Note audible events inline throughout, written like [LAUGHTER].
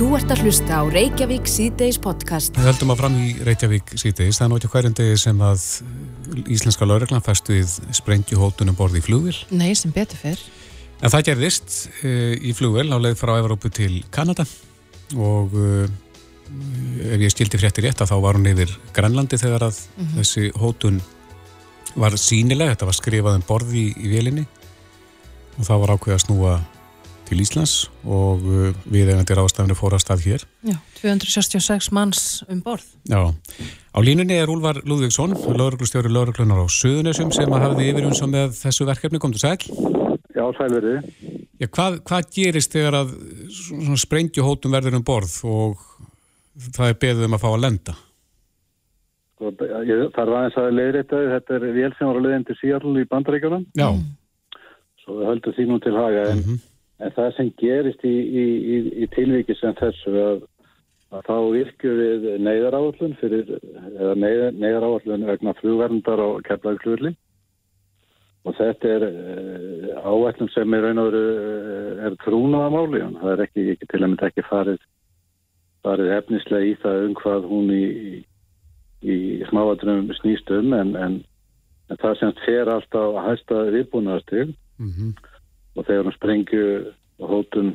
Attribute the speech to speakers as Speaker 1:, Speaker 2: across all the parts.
Speaker 1: Þú ert að hlusta á Reykjavík síðdeis podcast.
Speaker 2: Við höldum að fram í Reykjavík síðdeis. Það er náttúrulega hverjum degi sem að Íslenska lauruglan fæstu við sprengjuhóttunum borði í flugvil.
Speaker 3: Nei, sem betur fyrr.
Speaker 2: En það gerðist uh, í flugvel á leið frá Evrópu til Kanada og uh, ef ég stildi frétti rétt að þá var hún yfir Grænlandi þegar að mm -hmm. þessi hóttun var sínileg. Þetta var skrifað um borði í, í velinni og það var ákveð að snúa til Íslands og uh, við egandir ástafinu fóra stað hér.
Speaker 3: Já, 266 manns um borð.
Speaker 2: Já, á línunni er Úlvar Lúðvíksson, lauruglustjóri lauruglunar á Suðunessum sem að hafði yfir eins og með þessu verkefni, kom þú sæl?
Speaker 4: Já, sælverði.
Speaker 2: Já, hvað, hvað gerist þegar að sprengjuhótum verður um borð og það er beðið um að fá að lenda?
Speaker 4: Sko, það er aðeins að leiðrætta, þetta er vél sem var að leiðin til Sýjarl í bandaríkjunum.
Speaker 2: Já.
Speaker 4: Svo við höldum því nú til haga en mm -hmm. En það sem gerist í, í, í, í tilviki sem þessu að, að þá virkjum við neyðaráallun fyrir, eða neyðaráallun vegna flugverndar á keflaugflugli og þetta er uh, áallun sem er raun og veru uh, er trúnaðamáli og það er ekki, ekki til að mynda ekki farið, farið hefnislega í það um hvað hún í smáadröfum snýst um en, en, en það sem fer alltaf að hæsta viðbúnaðastil mm -hmm og þegar hann sprengju hótun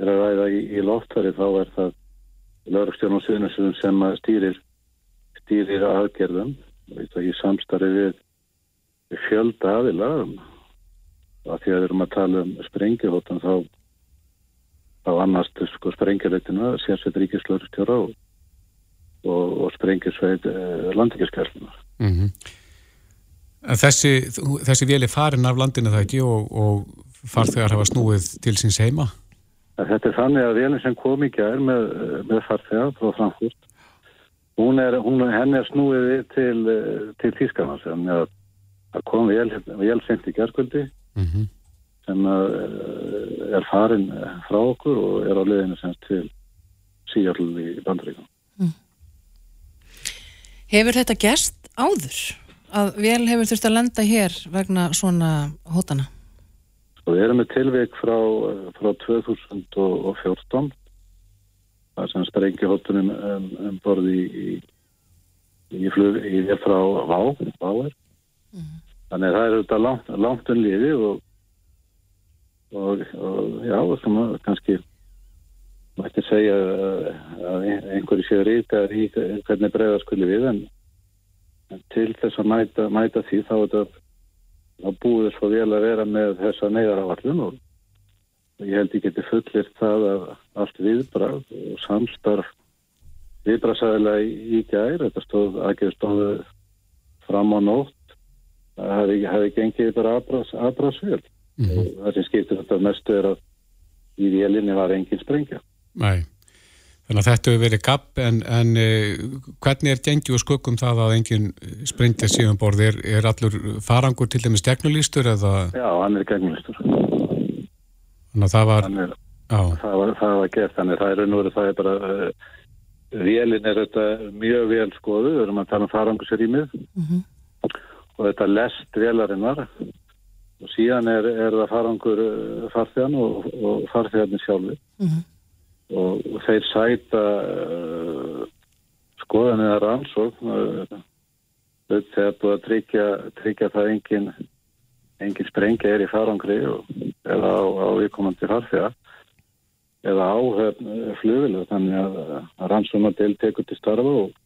Speaker 4: er að ræða í, í loftari þá er það laurugstjórn og suðnusum sem stýrir stýrir aðgerðum í samstarfi við, fjölda aðila að því að við erum að tala um sprengjuhótun þá þá annast sko sprengjuleitina sérsveit ríkislaurugstjóra og, og, og sprengjusveit eh, landingiskjörlunar mm -hmm.
Speaker 2: Þessi, þessi vél er farin af landinu það ekki og, og farþegar hafa snúið til síns heima?
Speaker 4: Þetta er þannig að vélinn sem kom í gær með, með farþegar frá Frankfurt, hún er, hún, henn er snúið til, til Þískarnas að, að kom vél, vél sent í gærskvöldi mm -hmm. sem eh, er farin frá okkur og er á liðinu sem til síjarl í bandaríkan. Mm.
Speaker 3: Hefur þetta gerst áður? Að vél hefur þurft að lenda hér vegna svona hótana?
Speaker 4: Sko við erum með tilveik frá, frá 2014 þar sem sprengi hóttunum um, um borði í, í, í flug í þér frá Vá, Váer. Mm -hmm. Þannig að það er auðvitað langt, langt um liði og, og, og já, kannski mætti segja að einhverju séu ríkar í hvernig bregðarskuli við en, en til þess að mæta, mæta því þá er þetta þá búið svo vel að vera með þessa neyðarafallun og ég held ég geti fullir það að allt viðbrað og samstarf viðbraðsæðilega í gær, þetta stóð aðgeð stóðu fram á nótt það hefði, hefði gengið bara aðbraðsvel mm -hmm. það sem skiptir þetta mestu er að í vélinni var engin sprengja.
Speaker 2: Nei Þannig að þetta hefur verið gapp en, en uh, hvernig er gengið og skökkum það að enginn sprengja síðan borð? Er, er allur farangur til dæmis gegnulýstur eða?
Speaker 4: Já, hann er gegnulýstur.
Speaker 2: Þannig að það var...
Speaker 4: Er, það var, það var gert, þannig að það er raun það er bara, uh, vélinn er þetta mjög vel skoðu, við erum að tala um farangursrýmið mm -hmm. og þetta lest vélarinnar og síðan er, er það farangur uh, farþegan og, og farþegarnir sjálfur. Mm -hmm og þeir sæta uh, skoðan eða rannsókn uh, þegar búið að tryggja, tryggja það engin, engin sprengja er í farangri og, eða á, á viðkomandi farþega eða áhöfn uh, flugilu þannig að, að rannsóknar del tekur til starfa og,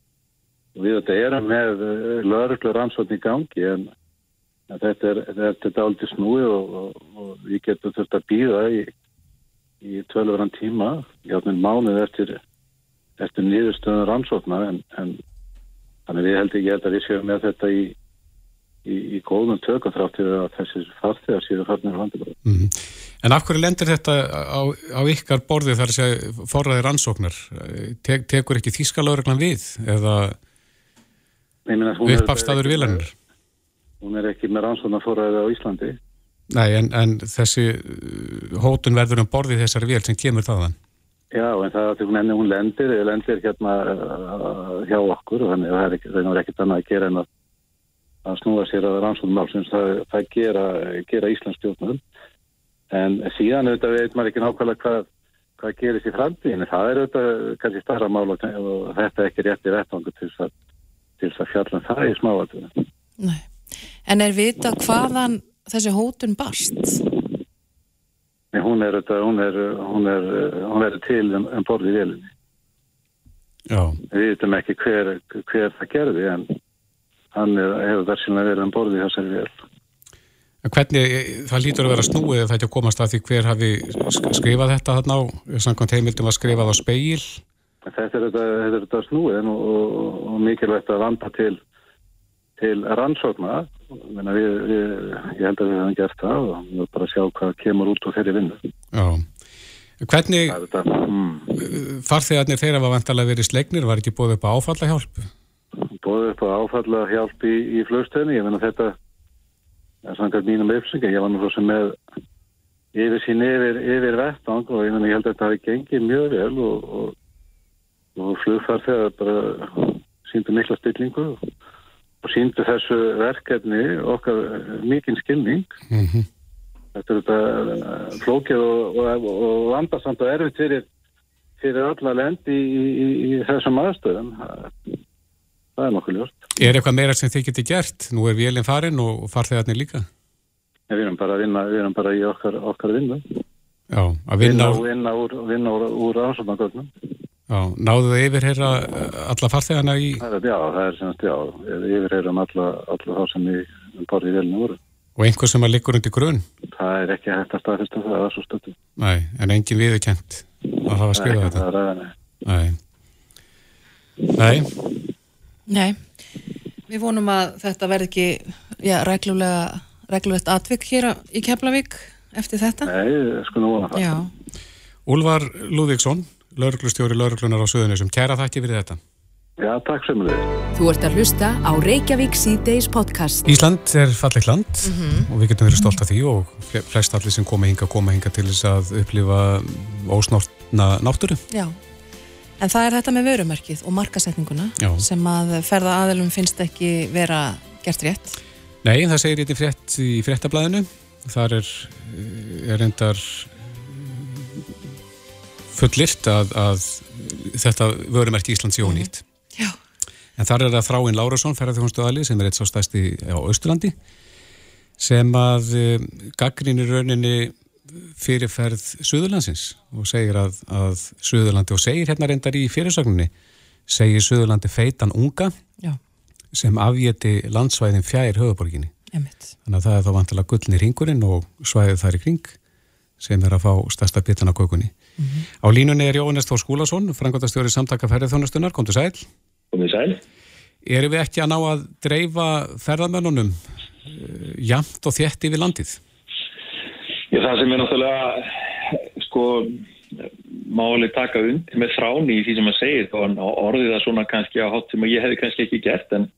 Speaker 4: og við þetta erum með uh, lauruglu rannsókn í gangi en, þetta er, er aldrei snúi og, og við getum þurft að býða í í tölvöran tíma, hjáttinn mánuð eftir, eftir nýðustöðun rannsókna en, en þannig við held ekki held að við séum með þetta í, í, í góðum tökum þráttir að þessir farþegar séu farnir á handibræð. Mm -hmm.
Speaker 2: En af hverju lendir þetta á, á ykkar borði þar að forraði rannsóknar? Te, tekur ekki þýskalaureglan við eða uppafstæður vilanir?
Speaker 4: Hún er ekki með rannsóknar forraði á Íslandi
Speaker 2: Nei, en, en þessi uh, hótun verður um borði þessari vél sem kemur þaðan?
Speaker 4: Já, en það er því hún lendir, lendir hérna uh, hjá okkur og þannig að það er, ekki, það er ekkert annað að gera en að, að snúa sér að rannsóðum málsins, það, það gera, gera Íslands stjórnum. En síðan auðvitað veit maður ekki nákvæmlega hvað, hvað gerist í framtíðinu, það er auðvitað kannski starra mál og þetta er ekki rétt í réttangu til þess að fjallum það í smáatunum.
Speaker 3: Nei, en er vita hvaðan þessi hótun barst?
Speaker 4: Nei, hún er, hún er, hún er, hún er til um, um borðið velinni.
Speaker 2: Já.
Speaker 4: Við veitum ekki hver, hver það gerði en hann hefur verðsynlega verið um borðið þessari vel.
Speaker 2: Hvernig, það lítur að vera snúið ef þetta komast að því hver hafi skrifað þetta þarna á, samkvæmt heimildum að skrifað á speil?
Speaker 4: Þetta er þetta, þetta, þetta snúið og, og, og mikilvægt að vanda til, til rannsókna. Við, við, ég held að við hefum gert það og við bara sjá hvað kemur út úr þeirri vinnu.
Speaker 2: Já. Hvernig mm. farþegarnir þeirra var vantalega verið slegnir, var ekki bóðið upp á áfallahjálp?
Speaker 4: Bóðið upp á áfallahjálp í, í flugstöðni, ég menna þetta samkvæmt mínum uppsengi, ég var nú svo sem með yfir sín yfir, yfir vettvang og ég, meni, ég held að þetta hafi gengið mjög vel og, og, og flugfar þegar bara síndu mikla stillingu og síndu þessu verkefni okkar mikinn skilning mm -hmm. þetta er þetta eh, flókið og, og vandarsamt og erfitt fyrir, fyrir alla lendi í, í, í þessum aðstöðum það er nokkuð ljóst
Speaker 2: Er eitthvað meira sem þið getur gert? Nú er vélinn farin og farþegarnir líka?
Speaker 4: Við erum bara að vinna, við erum bara í okkar, okkar vinnu.
Speaker 2: Já, að vinna,
Speaker 4: vinna, úr, vinna úr, úr ásvöndagögnum.
Speaker 2: Já, náðu þið yfirherra alla farþegarna í?
Speaker 4: Það er, já, það er semst, já, yfirherrum alla, alla þá sem við borðið í velinu voru.
Speaker 2: Og einhver sem að liggur undir grunn?
Speaker 4: Það er ekki hægt að staðfesta það, það er svo stöttu.
Speaker 2: Nei, en engin viðurkent að hafa skrifað þetta?
Speaker 4: Það er,
Speaker 2: nei. Nei.
Speaker 3: Nei. Við vonum að þetta verði ekki já, reglulega, reglulegt atvik hér í Keflavík eftir þetta.
Speaker 4: Nei, sko nú að
Speaker 3: það.
Speaker 2: Úlvar Lúðvíksson, lauruglustjóri lauruglunar á Suðunisum. Kæra þakki fyrir þetta.
Speaker 4: Já, takk sem við.
Speaker 1: Þú ert að hlusta á Reykjavík C-Days podcast.
Speaker 2: Ísland er falleg land mm -hmm. og við getum verið stolt af því og flest allir sem koma hinga, koma hinga til þess að upplifa ósnortna náttúru.
Speaker 3: Já. En það er þetta með vörumerkið og markasetninguna Já. sem að ferða aðelum finnst ekki vera gert rétt.
Speaker 2: Nei, það segir þetta frétt í fréttablaðinu. Þar er, er endar fullirt að, að þetta vörumerki Íslands í ónýtt.
Speaker 3: Já.
Speaker 2: En þar er það Þráinn Lárasson, ferðarþjóðanstöðali, sem er eitt svo stæsti á Östurlandi, sem að eh, gaggrínir rauninni fyrirferð Suðurlandsins og segir að, að Suðurlandi og segir hérna reyndar í fyrirsögninni segir Suðurlandi feitan unga
Speaker 3: Já.
Speaker 2: sem afgeti landsvæðin fjær höfuborginni þannig að það er þá vantilega gullni ringurinn og svæðið þar í kring sem er að fá stærsta bitan á kökunni mm -hmm. Á línunni er Jóhannes Þór Skúlason frangotastjóri samtaka ferðarþjónustunar, kom til sæl
Speaker 5: Kom til sæl
Speaker 2: Erum við ekki að ná að dreifa ferðarmennunum uh, jamt og þétt yfir landið?
Speaker 5: Já, það sem er náttúrulega sko máli taka undir með fráni í því sem maður segir og orðið það svona kannski á hátt sem ég hefði kannski ekki gert en,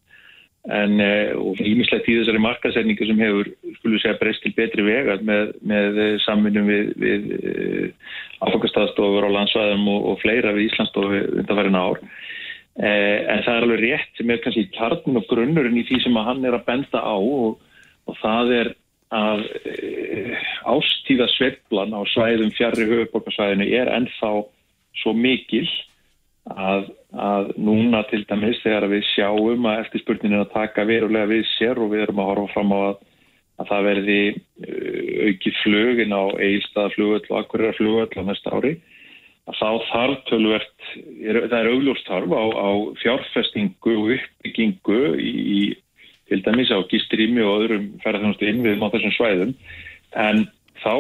Speaker 5: en eh, ímislegt í þessari markasetningu sem hefur, skulum segja, breyst til betri vega með, með samvinnum við, við eh, áfangastafstofur á landsvæðum og, og fleira við Íslandsstofu undanfærin ár. Eh, en það er alveg rétt sem er kannski kjarnin og grunnurinn í því sem hann er að benda á og, og það er að e, ástíða sveiflan á svæðum fjarrri höfuborgarsvæðinu er ennþá svo mikil að, að núna til dæmis þegar við sjáum að eftirspurnin er að taka verulega við sér og við erum að horfa fram á að, að það verði e, aukið flugin á eilstaðaflugöld og akkuriraflugöld á næsta ári að þá þarf tölvert, það er augljóstarf á, á fjárfestingu og uppbyggingu í, í til dæmis á gistrými og öðrum ferðarþjónustu innviðum á þessum svæðum. En þá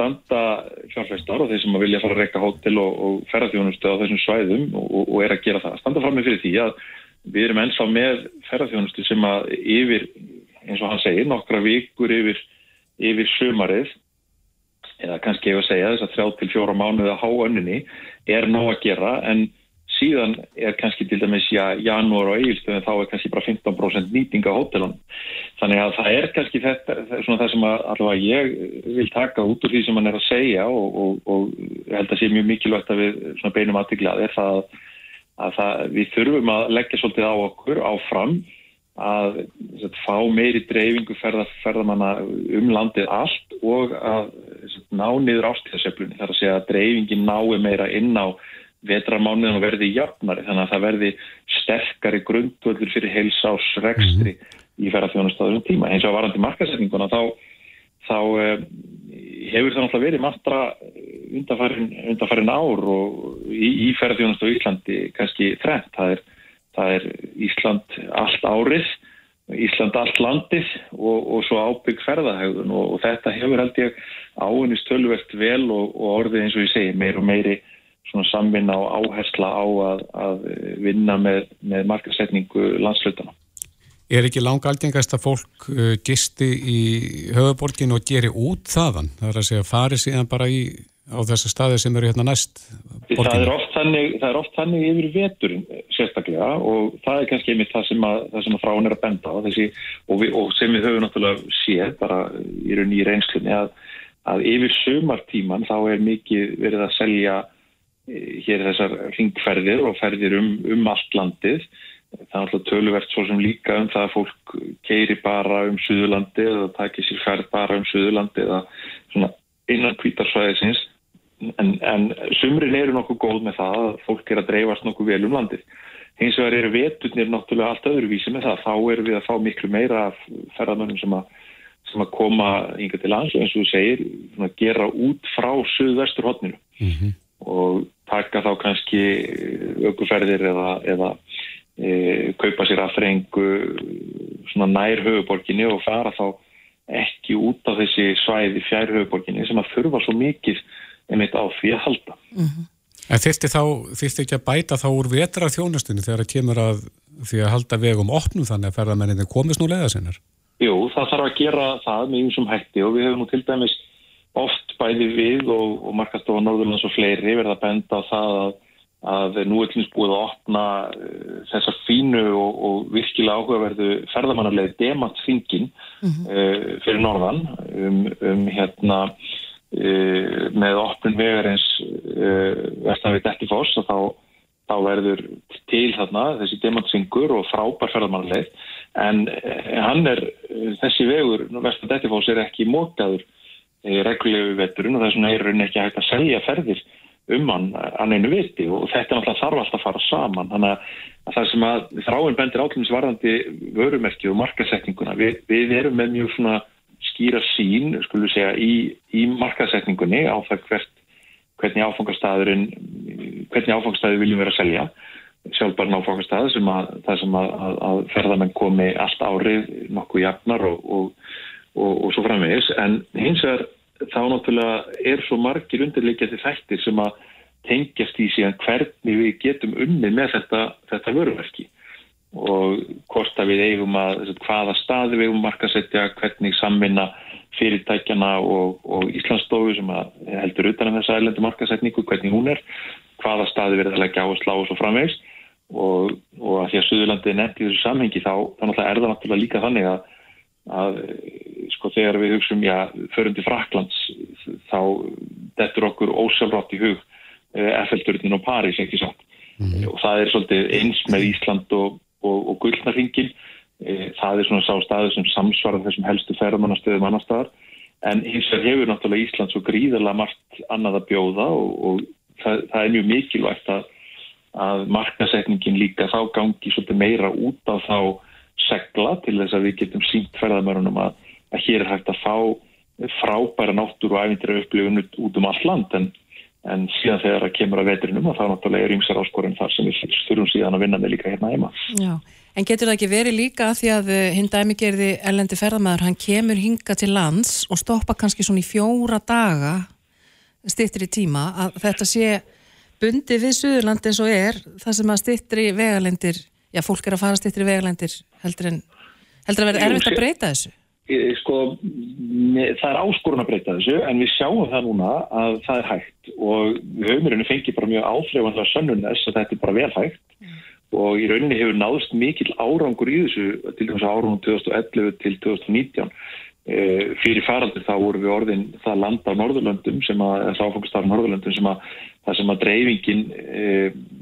Speaker 5: standa fjárfæstar og þeir sem vilja fara að rekka hótel og, og ferðarþjónustu á þessum svæðum og, og er að gera það. Standa fram með fyrir því að við erum ennþá með ferðarþjónustu sem að yfir, eins og hann segir, nokkra vikur yfir, yfir sömarið eða kannski ef að segja þess að þrjá til fjóra mánuði að há önninni er ná að gera en síðan er kannski til dæmis já, janúar og eigilstöðin þá er kannski bara 15% nýting á hótelun þannig að það er kannski þetta það sem að allavega ég vil taka út úr því sem hann er að segja og, og, og held að sé mjög mikilvægt að við beinum aðtiklað er það að það, við þurfum að leggja svolítið á okkur áfram að sagt, fá meiri dreifingu ferða, ferðamanna um landið allt og að sagt, ná niður ástíðaseflunni þar að segja að dreifingin nái meira inn á vetramánuðin og verði jafnari þannig að það verði sterkari grundvöldur fyrir heilsásrekstri mm -hmm. í ferðarþjónustáðum tíma eins og varandi markasetninguna þá, þá eh, hefur það náttúrulega verið matra undarfærin, undarfærin ár og í, í ferðarþjónustáðu Íslandi kannski þrengt, það það er Ísland allt árið Ísland allt landið og, og svo ábygg ferðahægðun og, og þetta hefur held ég áinist tölvert vel og, og orðið eins og ég segi meir og meiri samvinna og áhersla á að, að vinna með, með markasetningu landslutana.
Speaker 2: Er ekki langa algengast að fólk uh, gisti í höfuborgin og geri út þaðan? Það er að segja farið síðan bara í á þessa staði sem eru hérna næst
Speaker 5: borginu? Það er oft þannig, er oft þannig yfir veturinn sérstaklega og það er kannski einmitt það sem að, það sem að fráin er að benda á þessi, og, við, og sem við höfum náttúrulega séð bara í raun í reynslunni að, að yfir sömartíman þá er mikið verið að selja hér þessar ringferðir og ferðir um, um allt landið það er alltaf töluvert svo sem líka um það að fólk keiri bara um Suðurlandi eða takir sér ferð bara um Suðurlandi eða svona innan kvítarsvæðisins en, en sumrin eru nokkuð góð með það að fólk er að dreifast nokkuð vel um landið. Hins vegar eru veturnir náttúrulega allt öðruvísi með það. Þá eru við að fá miklu meira af ferðarmönnum sem, sem að koma yngar til lands eins og þú segir, gera út frá söðvestur hodninu mm -hmm. og taka þá kannski aukuferðir eða, eða e, kaupa sér aðfrengu nær höfuborginni og fara þá ekki út á þessi svæði fjær höfuborginni sem að þurfa svo mikið einmitt á því að halda. Mm -hmm.
Speaker 2: En þurfti þá, þurfti ekki að bæta þá úr vetra þjónustunni þegar það kemur að því að halda vegum opnum þannig að ferðamenninni komist nú leiða sinnar?
Speaker 5: Jú, það þarf að gera það með einsum hætti og við hefum nú til dæmis oft bæði við og, og markastofa Norðurlands og fleiri verða benda á það að, að nú er hlýns búið að opna uh, þessar fínu og, og virkilega áhugaverðu ferðamannarlega dematsfingin mm -hmm. uh, fyrir Norðan um, um hérna Uh, með opnum vegarins uh, vestan við Dettifoss og þá, þá verður til þarna þessi demantsingur og frábær ferðarmannleið en hann er þessi vegur vestan Dettifoss er ekki mótaður reglulegu veturinn og þess vegna er hann ekki hægt að selja ferðir um hann hann einu viti. Og þetta náttúrulega þarf alltaf að fara saman. Þannig að það sem að þráinn bendir ákveðinsvarðandi vörumerki og markasetninguna við, við erum með mjög svona skýra sín, skulum við segja, í, í markasetningunni á það hvert, hvernig áfangastæðurinn, hvernig áfangastæður viljum vera að selja, sjálfbarn áfangastæður sem að, það sem að, að, að ferðamenn komi allt árið nokkuð jafnar og, og, og, og svo framvegis, en hins vegar þá náttúrulega er svo margir undirleikjandi þættir sem að tengjast í síðan hvernig við getum unni með þetta, þetta vöruverki og hvort að við eigum að hvaða staði við eigum markasetja hvernig samvinna fyrirtækjana og, og Íslandsstofu sem heldur utan um þessa ælendu markasetningu hvernig hún er, hvaða staði við erum að leggja á að slá og svo framvegs og, og að því að Suðurlandi er nefnt í þessu samhengi þá að er það náttúrulega líka þannig að, að þegar við hugsaum já, förum til Fraklands þá dettur okkur ósjálfrátt í hug FL-turnin og París ekki satt mm. og það er svolítið eins með Ísland og og, og gullnarringin. E, það er svona sá staðu sem samsvarar þessum helstu ferðamannastöðum annar staðar. En hins vegar hefur náttúrulega Ísland svo gríðarlega margt annað að bjóða og, og það, það er mjög mikilvægt að, að markasetningin líka þá gangi svolítið meira út á þá segla til þess að við getum sínt ferðamörunum að, að hér er hægt að fá frábæra náttúru og ævindir upplifun út um allt land en en síðan þegar það kemur að vetrinum og þá náttúrulega er ymsar áskorinn þar sem við þurfum síðan að vinna með líka hérna heima.
Speaker 3: Já, en getur það ekki verið líka því að eh, hinn dæmi gerði ellendi ferðamæður, hann kemur hinga til lands og stoppa kannski svona í fjóra daga stittir í tíma að þetta sé bundi við Suðurland eins og er það sem að stittir í vegalendir já, fólk er að fara stittir í vegalendir heldur en heldur að vera erfitt að breyta þessu?
Speaker 5: Sko, það er áskorun að breyta þessu en við sjáum það núna að það er hægt og við höfum í rauninni fengið bara mjög áfrifandar sönnunnes að þetta er bara vel hægt mm. og í rauninni hefur náðust mikil árangur í þessu til þess að árunum 2011 til 2019 e, fyrir faraldur þá voru við orðin það land á Norðurlöndum sem að, þess áfangast á Norðurlöndum sem að það sem að dreifingin e,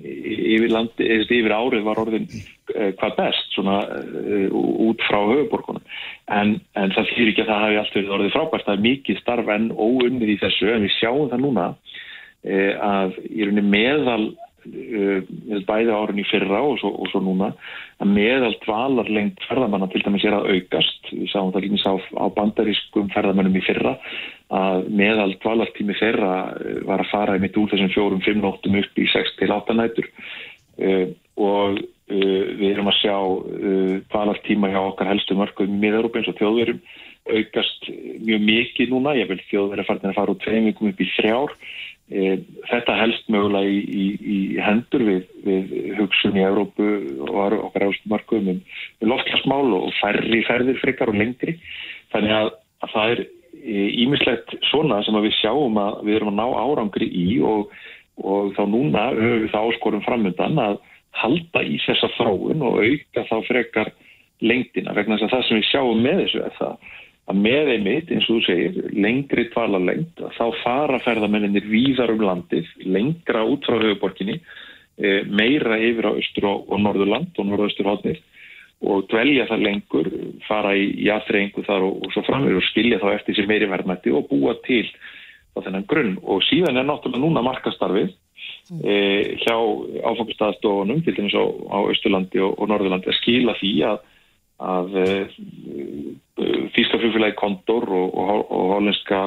Speaker 5: yfir, landi, yfir árið var orðin e, hvað best svona, e, út frá höfuborgunum en, en það fyrir ekki að það hafi allt verið orðið frábært, það er mikið starf en óunnið í þessu en við sjáum það núna að í rauninni meðal bæði árun í fyrra og svo, og svo núna að meðal dvalar lengt ferðamanna til dæmis er að aukast. Við sáum það líka á, á bandarískum ferðamannum í fyrra að meðal dvalartími fyrra eh, var að fara í mitt úr þessum fjórum, fimm nóttum upp í 6-8 nætur. Eh, og Uh, við erum að sjá uh, dvalartíma hjá okkar helstu mörgum eins og þjóðverum aukast mjög mikið núna, ég vil þjóðveri að fara úr tveim vikum upp í þrjár. uh, þetta helst mögulega í, í, í hendur við, við hugsun í Európu og okkar mörgum um, um loftlasmál og færri ferðir frekar og lengri. Þannig að, að það er ímislegt svona sem við sjáum að við erum að ná árangri í og, og þá núna höfum við það áskorum framöndan að halda í þessa þróun og auka þá frekar lengdina. Vegna þess að það sem við sjáum með þessu er það að með einmitt, eins og þú segir, lengri tvala lengt, þá fara ferðamenninir víðar um landið, lengra út frá höfuborginni, e, meira yfir á austur og, norðurland og norðausturhóttnir og dvelja það lengur, fara í jæðreingu þar og, og svo framverður og skilja þá eftir sér meiri verðmætti og búa til á þennan grunn. Og síðan er náttúrulega núna markastarfið e, hjá áfangastæðastofunum til dæmis á, á Östurlandi og, og Norðurlandi að skila því að, að físka fljóðfélagi Kondor og, og hollenska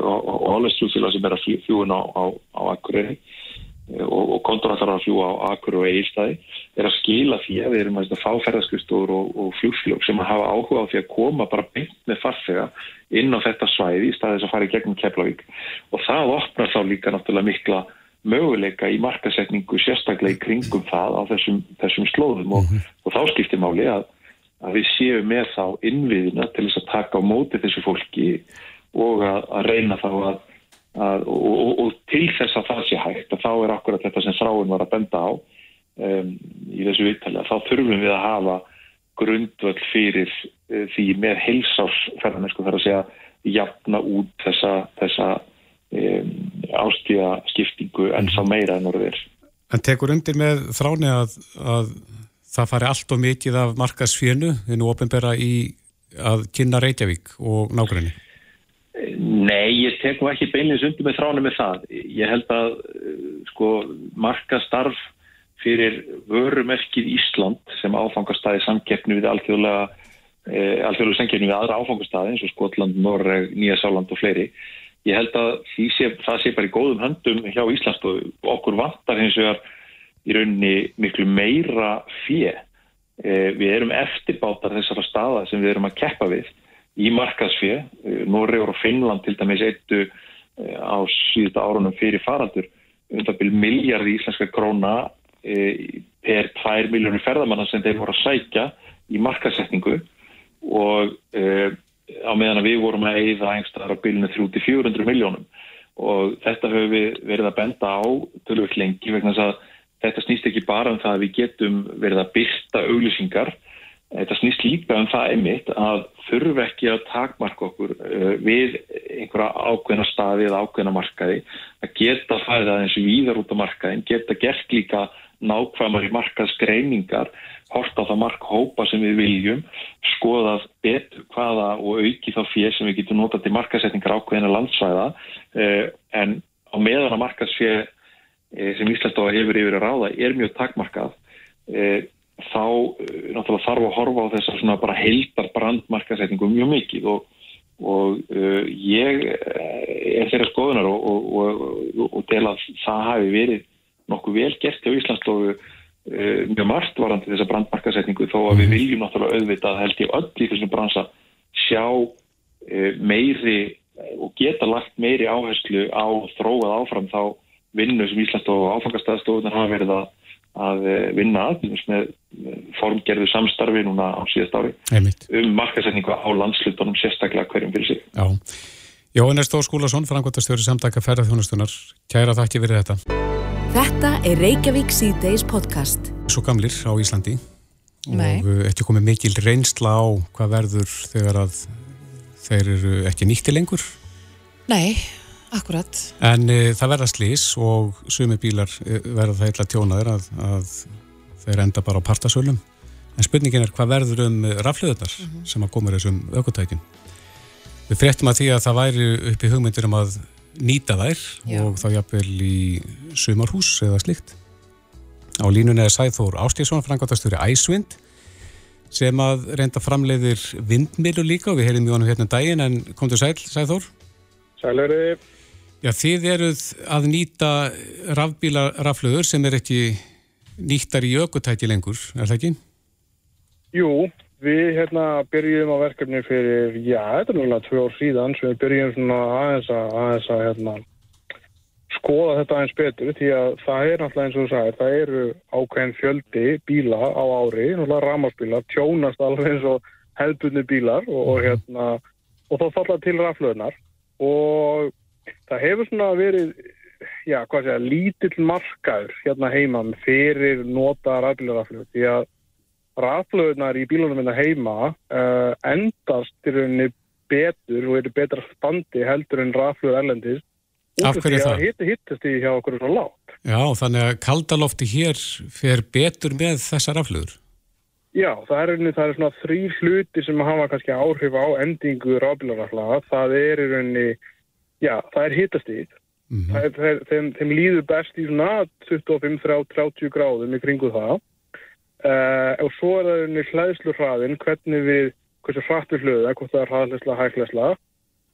Speaker 5: og hollensk fljóðfélag sem er að fljúin á, á, á Akureyri e, og, og Kondor ætlar að fljúa á Akureyri og Eilstæði er að skila því að við erum að fá ferðarskristóður og fljóðfélög sem að hafa áhuga á því að koma bara beint með farfega inn á þetta svæði í staðis að fara í gegnum Keflavík og það opnar þá líka náttúrulega mikla möguleika í markasetningu sérstaklega í kringum það á þessum, þessum slóðum og, -hmm. og þá skiptir máli að, að við séum með þá innviðina til þess að taka á móti þessu fólki og að, að reyna þá að, að og, og til þess að það sé hægt að þá er akkurat þetta sem þráin var að benda á um, í þessu viðtali þá þurfum við að hafa grundvöld fyrir uh, því með heilsásferðan sko þar að segja jafna út þessa, þessa um, ástíðaskiptingu en sá meira en orðir.
Speaker 2: En tekur undir með þráni að, að það fari allt og mikið af markasfjönu en ofinbera í að kynna Reykjavík og nákvæmni?
Speaker 5: Nei, ég tek nú ekki beinleins undir með þráni með það. Ég held að sko markastarf fyrir vörumerkið Ísland sem áfangastæði samkeppni við alþjóðlega eh, alþjóðlega samkeppni við aðra áfangastæði eins og Skotland, Norreg, Nýjasáland og fleiri ég held að sé, það sé bara í góðum höndum hjá Íslandsstofu og okkur vantar hins vegar í rauninni miklu meira fjö. E, við erum eftirbátar þessara staða sem við erum að keppa við í markaðsfjö. E, Norrjóður og Finnland til dæmis eittu e, á síðustu árunum fyrir faraldur undanbyrj miljardi íslenska króna per 2 miljónir ferðamanna sem þeir voru að sækja í markaðsetningu og á meðan að við vorum að eigða einstæðar á bylunu 3-400 miljónum og þetta höfum við verið að benda á tölvöld lengi vegna þess að þetta snýst ekki bara um það að við getum verið að byrsta auglýsingar. Þetta snýst líka um það einmitt að þurfu ekki að takmarka okkur uh, við einhverja ákveðna staði eða ákveðna markaði. Að geta það eins og víðar út á markaðin geta gert líka nákvæmar í markaðsgreiningar horta á það markhópa sem við viljum, skoðað betur hvaða og auki þá fér sem við getum notað til markasetningar ákveðina landsvæða. Eh, en á meðan að markasfér eh, sem Íslandsdóða hefur yfir að ráða er mjög takmarkað eh, þá náttúrulega þarf að horfa á þessar svona bara heildar brandmarkasetningu mjög mikið og, og ég er þeirra skoðunar og, og, og del að það hafi verið nokkuð vel gert á Íslandsdóðu Eh, mjög margt varandi þessa brandmarkasetningu þó að við mhm. viljum náttúrulega auðvitað held ég öll í þessum bransa sjá eh, meiri og geta lagt meiri áherslu á þróað áfram þá vinnu sem Íslands og áfangastæðstofunar hafa verið að, að vinna að með formgerðu samstarfi núna á síðast ári
Speaker 2: Einmitt.
Speaker 5: um markasetningu á landslutunum sérstaklega hverjum fyrir sig.
Speaker 2: Já. Jóhann Stór Skúlason, frangotastjóri samtaka ferðarþjónustunar. Kæra þakki fyrir þetta.
Speaker 1: Þetta er Reykjavík C-Days podcast.
Speaker 2: Svo gamlir á Íslandi Nei. og uh, ekki komið mikil reynsla á hvað verður þegar að þeir eru ekki nýtti lengur.
Speaker 3: Nei, akkurat.
Speaker 2: En e, það verða slís og sumi bílar e, verða það eitthvað tjónaður að, að þeir enda bara á partasölum En spurningin er hvað verður um raflöðunar mm -hmm. sem að koma þessum aukotækjum. Við fréttum að því að það væri upp í hugmyndir um að nýta þær Já. og þá jafnvel í sumarhús eða slikt. Á línunni er Sæþór Ástíðsson, frangværtastur í Æsvind sem að reynda framleiðir vindmilu líka og við heyrim í honum hérna um daginn en kom til Sæl, Sæþór?
Speaker 6: Sælverði.
Speaker 2: Já, þið eruð að nýta rafbíla raflöður sem er ekki nýttar í aukotæki lengur, er það ekki?
Speaker 6: Jú, Við hérna byrjum á verkefni fyrir, já, þetta er náttúrulega tvö ár síðan sem við byrjum svona aðeins að, aðeins að hérna, skoða þetta aðeins betur því að það er náttúrulega eins og þú sagir, það eru ákveðin fjöldi bíla á ári, náttúrulega rámasbílar, tjónast alveg eins og hefðbunni bílar og, og hérna, og þá falla til raflöðnar og það hefur svona verið, já, hvað segja, lítill markaður hérna heima fyrir nota raflöðaraflöð því að raflöðunar í bílunum minna heima uh, endast í rauninni betur og eru betra standi heldur en raflöður erlendis
Speaker 2: Af hverju það?
Speaker 6: Hitti hittast í hjá okkur svona látt.
Speaker 2: Já, þannig að kaldalofti hér fer betur með þessa raflöður?
Speaker 6: Já, það er, rauninni, það er svona þrý hluti sem hafa kannski áhrif á endingu raflöðaraflaða. Það er í rauninni, já, það er hittast í mm -hmm. þeim, þeim líður best í svona 25-30 gráðum í kringu það Uh, og svo er það unni hlæðslu hraðin, hvernig við, hversu hratt við hlöða, hvort það er hraðlæsla, hæglæsla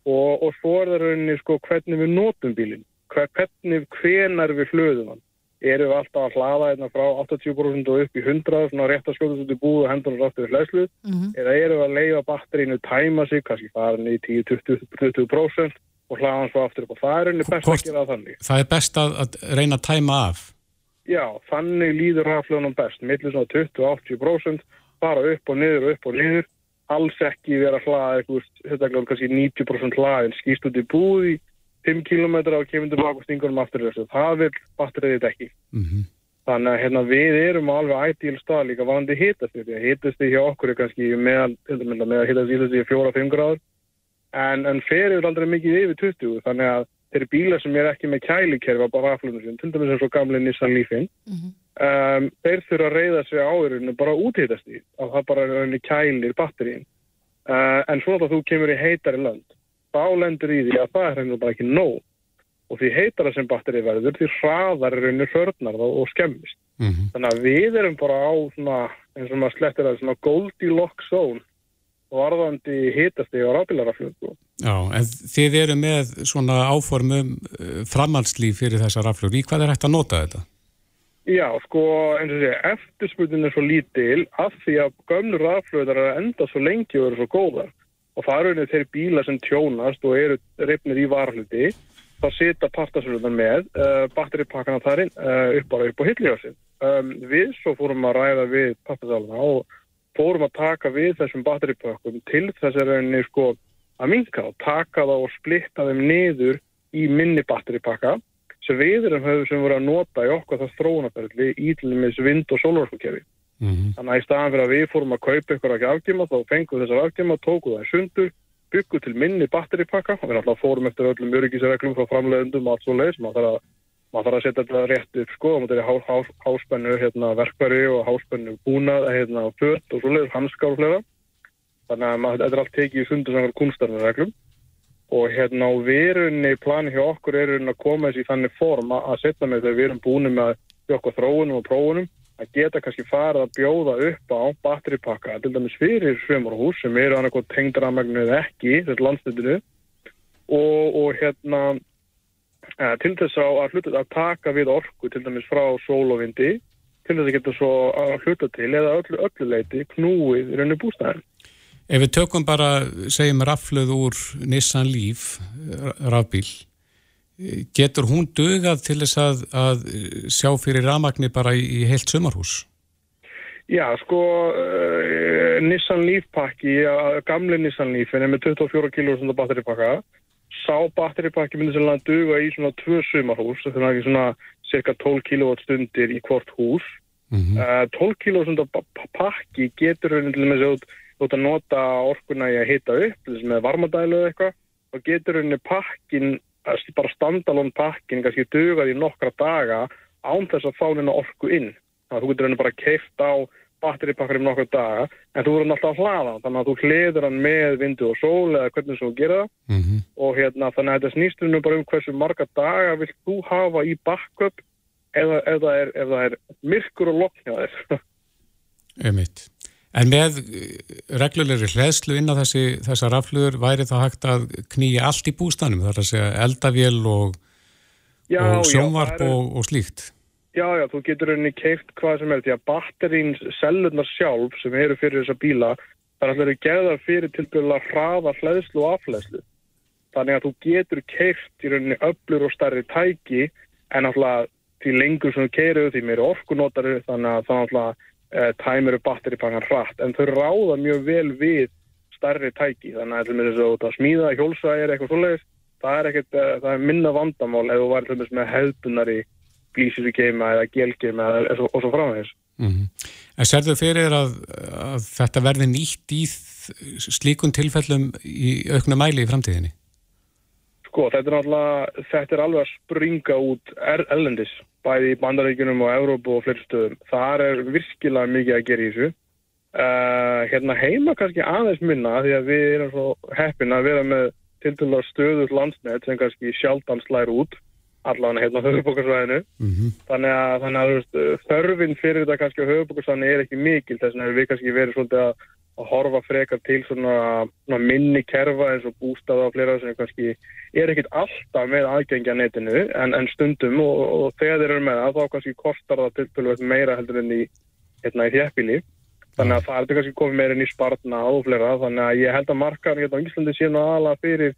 Speaker 6: og, og svo er það unni sko hvernig við notum bílinn, hvernig, hvenar við hlöðum hann. Erum við alltaf að hlaða einna frá 80% og upp í 100, svona rétt að skjóta út í búð og hendur hann rátt við hlæðslu, mm -hmm. eða erum við að leiða batterínu, tæma sig, kannski farin í 10-20% og hlaða hann svo aftur upp og það er unni best hvort, að gera þannig.
Speaker 2: Það er best að, að reyna að tæma af?
Speaker 6: Já, þannig líður raflöðunum best, millir svona 20-80%, bara upp og niður og upp og niður, alls ekki vera hlaða eitthvað, þetta er kannski 90% hlaðin, skýst út í búði, 5 km og kemur tilbaka og stingur um aftur þessu, það vil batteriðið ekki. Mm -hmm. Þannig að hérna, við erum alveg ætíl stað líka vanandi hitast því að hitast því hjá okkur er kannski meðal, með að hitast í 4-5 gráður, en, en ferur aldrei mikið yfir 20, þannig að þeir bílar sem er ekki með kælikerfi á raflunum sin, til dæmis eins og gamle Nissan Leafin mm -hmm. um, þeir þurfa að reyða sig áðurinu bara úthýtast í að það bara er kælir batterín uh, en svona að þú kemur í heitari land þá lendur í því að það er hendur bara ekki nóg og því heitara sem batteri verður því hraðar er henni hörnar og skemmist mm -hmm. þannig að við erum bara á svona, eins og maður slettir að svona Goldilocks zone varðandi hitast í á rafbílaraflöðu.
Speaker 2: Já, en þið eru með svona áformum uh, framhalslíf fyrir þessa raflöður. Í hvað er hægt að nota þetta?
Speaker 6: Já, sko, eins og sé, eftirsputnin er svo lítil af því að gömlu raflöðar er að enda svo lengi og eru svo góðar. Og það eru þeir bíla sem tjónast og eru reyfnir í varhluti, þá sita partasöluðan með uh, batteripakkana þarinn uh, upp á, á hillíðarsinn. Um, við svo fórum að ræða við partasáluna og fórum að taka við þessum batteripökkum til þess að rauninni sko að minka og taka það og splitta þeim niður í minni batteripakka sem við erum höfum sem voru að nota í okkar það þróunaferðli í til dæmis vind- og sólorfukefi. Mm -hmm. Þannig að í staðan fyrir að við fórum að kaupa ykkur ekki afgjema þá fengum þessar afgjema, tókuð það í sundur, byggum til minni batteripakka og við náttúrulega fórum eftir öllum öryggisreglum frá framleiðendum og allt svo leiðis, maður þarf að maður þarf að setja þetta rétt upp sko, maður þarf að há, há, háspennu hérna, verkværi og háspennu búnað hérna, fött og svoleiður, hanskar og fleira. Þannig að maður, þetta er allt tekið í er kunstarnarreglum og hérna á verunni plani hjá okkur er að koma þessi þannig form að setja með þegar við erum búin með okkur þróunum og prófunum að geta kannski farið að bjóða upp á batteripakka, til dæmis fyrir svömmarhús sem eru annarkoð tengdramagnu eða ekki, þetta landstættinu og, og hérna til þess að, hluta, að taka við orku til dæmis frá sól og vindi til þess að geta svo að hluta til eða öllu, öllu leiti knúið í rauninu bústæðin.
Speaker 2: Ef við tökum bara, segjum rafluð úr Nissan Leaf, rafbíl, getur hún dögað til þess að, að sjá fyrir rafmagni bara í, í heilt sömarhús?
Speaker 6: Já, sko, uh, Nissan Leaf pakki, gamle Nissan Leaf er með 24 kg batteripakka sá batteripakki myndi sem að duga í svona tvö sumarhús, þetta er ekki svona cirka 12 kW stundir í hvort hús. Mm -hmm. uh, 12 kW pakki getur raunin til þess að þú ert að nota orkuna í að hita upp, með varmadælu eða eitthvað, og getur raunin pakkin, bara standalón pakkin, kannski dugað í nokkra daga án þess að fá hennar orku inn. Þannig að þú getur raunin bara keift á batteripakkar um nokkur daga en þú verður alltaf að hlaða þannig að þú hliður hann með vindu og sól eða hvernig þú gerir það
Speaker 2: Mm -hmm.
Speaker 6: og hérna þannig að þetta snýstur nú bara um hversu marga daga vilt þú hafa í backup það- ef, það, er, er myrkur og lokn hjá þér [LAUGHS]
Speaker 2: Einmitt. En með eh, reglulegri hleðslu inn á þessi, þessar raflugur væri það hægt að knýja allt í bústanum, þar að segja eldavél og, og sjónvarp og, og slíkt.
Speaker 6: Já, já, þú getur henni keift hvað sem er því að batterín sellunar sjálf sem eru fyrir þessa bíla þar ætlar eru geðar fyrir til byrjulega hraða hlæðslu og afhlæðslu. Þannig að þú getur keift í rauninni öflur og starri tæki en alltaf því lengur sem þú keirir því meiri orkunótaru þannig að það alltaf e, tæmir batteripangan hratt en þau ráða mjög vel við starri tæki þannig að þess að þú smíða hjólsæðir eitthvað svoleiðis það er, ekkit, e, það er minna vandamál ef þú þess með hefðbunari glísir í geima eða gelgeima eða og svo framvegis.
Speaker 2: Mm En serðu fyrir að, að þetta verði nýtt í slíkun tilfellum í auknu mæli í framtíðinni?
Speaker 6: Sko, þetta er náttúrulega, þetta er alveg að springa út er, ellendis, bæði í bandaríkunum og Európu og fleiri stöðum. Það er virkilega mikið að gera í þessu. Uh, hérna heima kannski aðeins minna því að við erum svo heppin að vera með tildulega stöðut landsnet sem kannski sjaldan slær út allan hérna á höfubókarsvæðinu.
Speaker 2: Mm
Speaker 6: Þannig að, þannig að veist, þörfin fyrir þetta kannski á höfubókarsvæðinu er ekki mikil þess vegna hefur við kannski verið svolítið að, að horfa frekar til svona, svona minni kerfa eins og bústaða og fleira sem kannski er ekkit alltaf með aðgengja netinu en, en stundum og, og þegar þeir eru með það þá kannski kostar það tilfelluvert meira heldur en í, hérna, í þjæppili. Þannig að það er þetta kannski komið meira inn í spartna og fleira þannig að ég held að markaðan hérna á Íslandi sé nú aðalega fyrir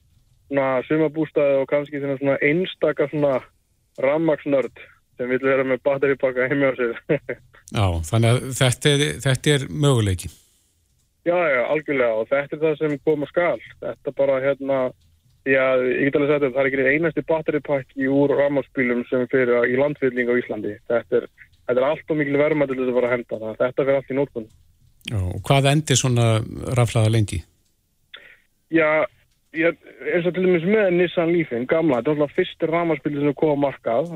Speaker 6: sumabústaði og kannski svona, svona einstaka svona rammaksnörd sem vil vera með batteripakka heimja á sér. [LAUGHS]
Speaker 2: Já, þannig að þetta er, þetta er möguleiki.
Speaker 6: já, já, algjörlega og þetta er það sem koma skal. Þetta bara hérna, því að ég get alveg sagt að það er ekki einasti batteripakki úr rammaksbílum sem fyrir í landfylling á Íslandi. Þetta er, þetta er allt og mikil verma til þess að fara að henda. Þetta fyrir allt í nótkunn.
Speaker 2: Já, og hvað endir svona raflaða lengi?
Speaker 6: Já, ég, eins og til dæmis með Nissan Leafin, gamla, þetta er alltaf fyrsti ramaspili sem kom á markað,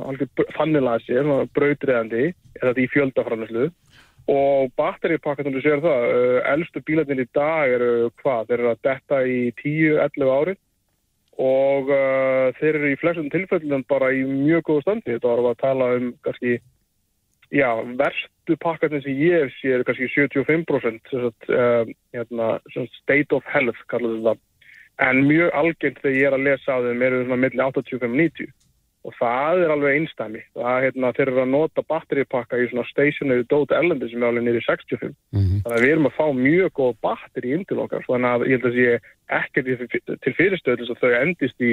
Speaker 6: fannilega sér, svona brautriðandi, er þetta í fjöldaframlæslu og batteripakkatum þú sér það, uh, elstu bílarnir í dag eru hvað, þeir eru að detta í 10-11 ári. Og uh, þeir eru í flestum tilfellum bara í mjög góðu standi, þetta var að tala um kannski Já, verstu pakkarnir sem ég sé eru kannski 75% sem sagt, uh, hérna, sem state of health kallar þetta en mjög algengt þegar ég er að lesa á þeim eru svona milli 85-90 og það er alveg einstæmi það hérna þeir eru að nota batteripakka í svona stationary dót elendi sem er alveg í 65
Speaker 2: Mm
Speaker 6: þannig að við erum að fá mjög góð batteri inn til okkar. Þannig að ég held að sé ekkert til fyrirstöðlis að þau endist í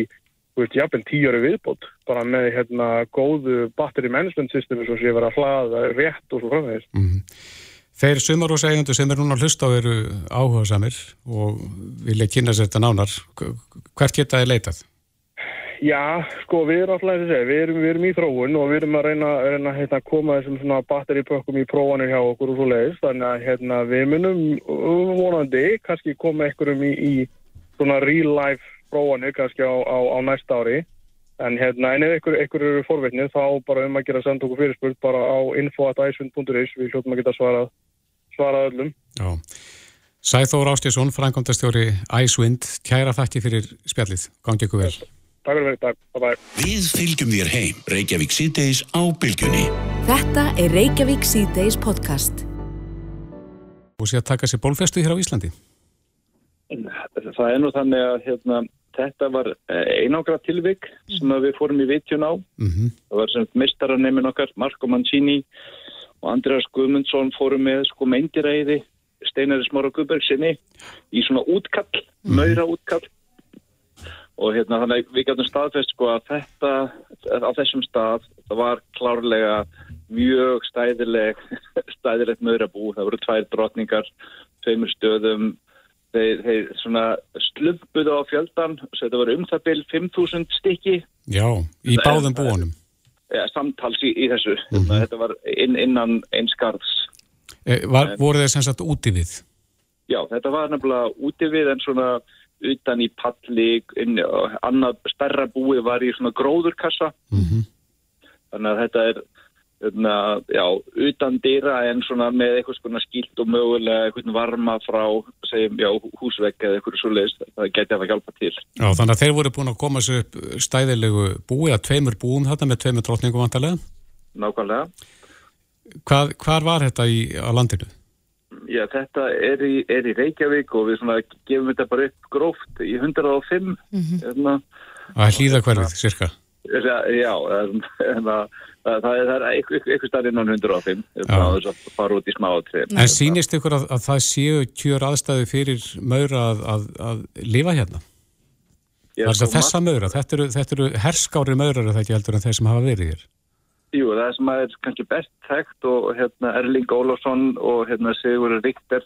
Speaker 6: jafnvel tíu viðbót. Bara með hérna góðu battery management systemi svo sé vera að hlaða rétt og svo framvegis.
Speaker 2: Mm Þeir sumarúsægjandu sem er núna að hlusta á eru áhuga samir og vilja kynna sér þetta nánar. Hvert geta þið leitað?
Speaker 6: Já, sko, við erum alltaf að segja, við við erum í þróun og við erum að reyna, reyna hérna, að koma þessum svona batteripökkum í prófanir hjá okkur og svo leiðis, þannig að hérna, við munum vonandi kannski koma einhverjum í, í svona real life prófanir kannski á, á, á næsta ári, en hérna, en ef einhver, einhver eru forveitnið þá bara um að gera að senda okkur fyrirspurt bara á info.isund.is, við hljóttum að geta svarað, svarað öllum.
Speaker 2: Já. Sæþór Ástjesson, frangandastjóri Icewind, kæra þakki fyrir spjallið. Gangi ykkur vel.
Speaker 6: Takk fyrir mig, takk, bye bye.
Speaker 7: Við fylgjum þér heim. Reykjavík síðdeis á bylgjunni.
Speaker 1: Þetta er Reykjavík C-Days podcast.
Speaker 2: Og sé að taka sér bólfestu hér á Íslandi.
Speaker 8: Það er nú þannig að hérna, þetta var einágra tilvik sem að við fórum í vitjun á.
Speaker 2: Mm
Speaker 8: Það var sem mistaranemin okkar, Marko Mancini og Andreas Guðmundsson fórum með sko meindiræði Steinari Smára Guðbergsinni í svona útkall, maura útkall. Og hérna þannig að við gætum staðfest sko að þetta á þessum stað, það var klárlega mjög stæðileg [LAUGHS] stæðilegt maurabú, það voru tvær drotningar, tveimur stöðum. Þeir, þeir svona slumpuðu á fjöldan, þetta voru um það byl 5.000 stykki.
Speaker 2: Já, í báðum búanum.
Speaker 8: Ja, samtals í, í þessu. Mm Þetta var inn, innan einskarðs.
Speaker 2: E, var, voru þeir sem sagt úti við?
Speaker 8: Já, þetta var nefnilega úti við en svona utan í palli, inn, annað stærra búi var í svona gróðurkassa.
Speaker 2: Mm
Speaker 8: Þannig að þetta er, hérna, já, utan dýra en svona með eitthvað svona skilt og mögulega eitthvað varma frá segjum, já, húsvegg eða eitthvað svo leiðist það geti að hjálpa til.
Speaker 2: Já, þannig að þeir voru búin að koma sér upp stæðilegu búi að tveimur búum þetta með tveimur drottningum vantarlega
Speaker 8: Nákvæmlega.
Speaker 2: Hvað, Hvar var þetta í, á landinu?
Speaker 8: Já, þetta er í, er í Reykjavík og við svona gefum þetta bara upp gróft í 105 mm -hmm. hérna,
Speaker 2: Það er hlýða hverfið, cirka
Speaker 8: Já, já en, en að, það, það er eitthvað starf innan 105 það fara út í smá
Speaker 2: En sínist ykkur að, að það séu kjör aðstæðu fyrir maura að, að, að lifa hérna? Það er sko, þessa maura, þetta eru, þetta eru herskári maurar það ekki heldur en þeir sem hafa verið hér?
Speaker 8: Jú, það sem er kannski best þekkt og hérna, Erling Ólásson og hérna, Sigur Ríkter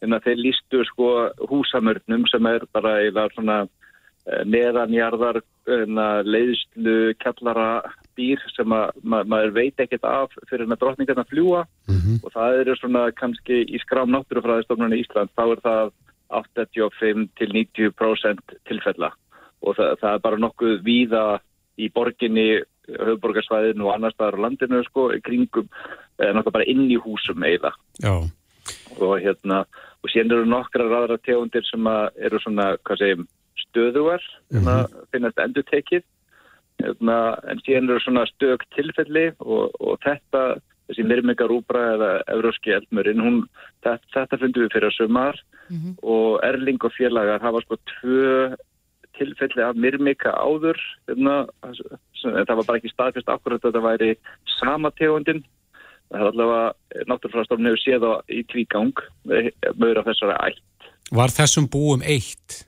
Speaker 8: hérna, þeir lístu sko húsamörnum sem er bara eða svona eh, neðanjarðar hérna, leiðslu kallara dýr sem að ma maður veit ekkert af fyrir hérna drotningarna fljúa mm -hmm. og það eru svona kannski í skrám náttúrufræðistofnunni í Ísland þá er það 85 til 90% tilfella. Og það, það er bara nokkuð víða í borginni höfuborgarsvæðinu og annar staðar á landinu sko, kringum, eða náttúrulega bara inn í húsum eða og hérna, og síðan eru nokkra ræðra tegundir sem eru svona, hvað segjum, stöðuar mm -hmm. finnast endur tekið hérna, en síðan eru svona stök tilfelli og, og þetta þessi myrmingarúbra eða euróski eldmörinn, hún, þetta, þetta fundum við fyrir að sömar mm -hmm. og Erling og félagar hafa sko tvö tilfelli af myrmika áður hérna, það var bara ekki staðfest akkurat að þetta væri sama tegundin það er allavega náttúrfræðstofn hefur séð á í tvígang mögur af þessari ætt
Speaker 2: Var þessum búum eitt?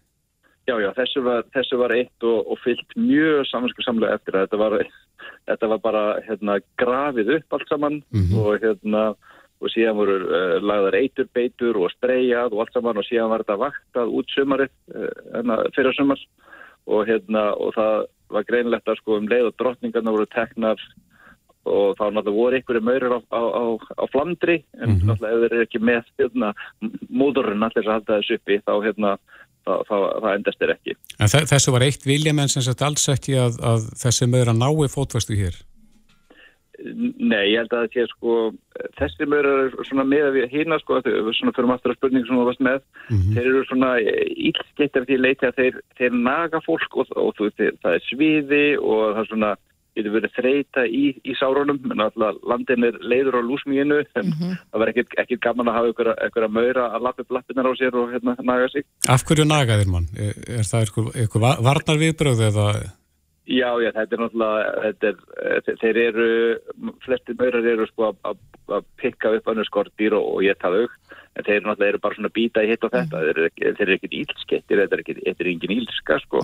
Speaker 8: Já, já, þessu var, þessu var eitt og, og fyllt mjög samanskapsamlega eftir að þetta var, þetta var bara hérna, grafið upp allt saman mm -hmm. og hérna og síðan voru uh, lagðar eitur, beitur og streyjað og allt saman og síðan var þetta vaktað út sömarið uh, fyrir sömars og hérna og það var greinlegt að sko um leið og drottningarna voru teknar og þá náttúrulega voru einhverju maurur á, á, á, á flandri en mm -hmm. náttúrulega ef þeir eru ekki með hérna, móðurinn allir að halda þessu uppi þá hérna það endast er ekki.
Speaker 2: En þessu var eitt viljamenn sem sett alls ekki að, að þessi maur að nái fótvastu hér?
Speaker 8: Nei, ég held að er sko þessi maur er svona með að við hýna sko, svona fyrir maður að spurningu sem þú varst með mm -hmm. þeir eru svona ílskettar því leiti að þeir, þeir naga fólk og, og, og það er sviði og það er svona getur verið þreita í, í sárunum en alltaf landin er leiður á lúsmíinu en mm -hmm. það verður ekkert, ekkert gaman að hafa ykkur, ykkur að maura að lappi blappinar á sér og hérna naga sig
Speaker 2: Af hverju nagaðir mann? Er, er það ykkur, ykkur varnar viðbröð eða
Speaker 8: Já, já, þetta er náttúrulega, þetta er, eh, þeir eru, flesti maurar eru sko að pikka upp annars skortýr og, og ég taða auk, en þeir náttúrulega eru bara svona býta í hitt og þetta, mm. þeir, eru ekkert ílskettir, þetta er ekkert, þetta er engin ílska sko.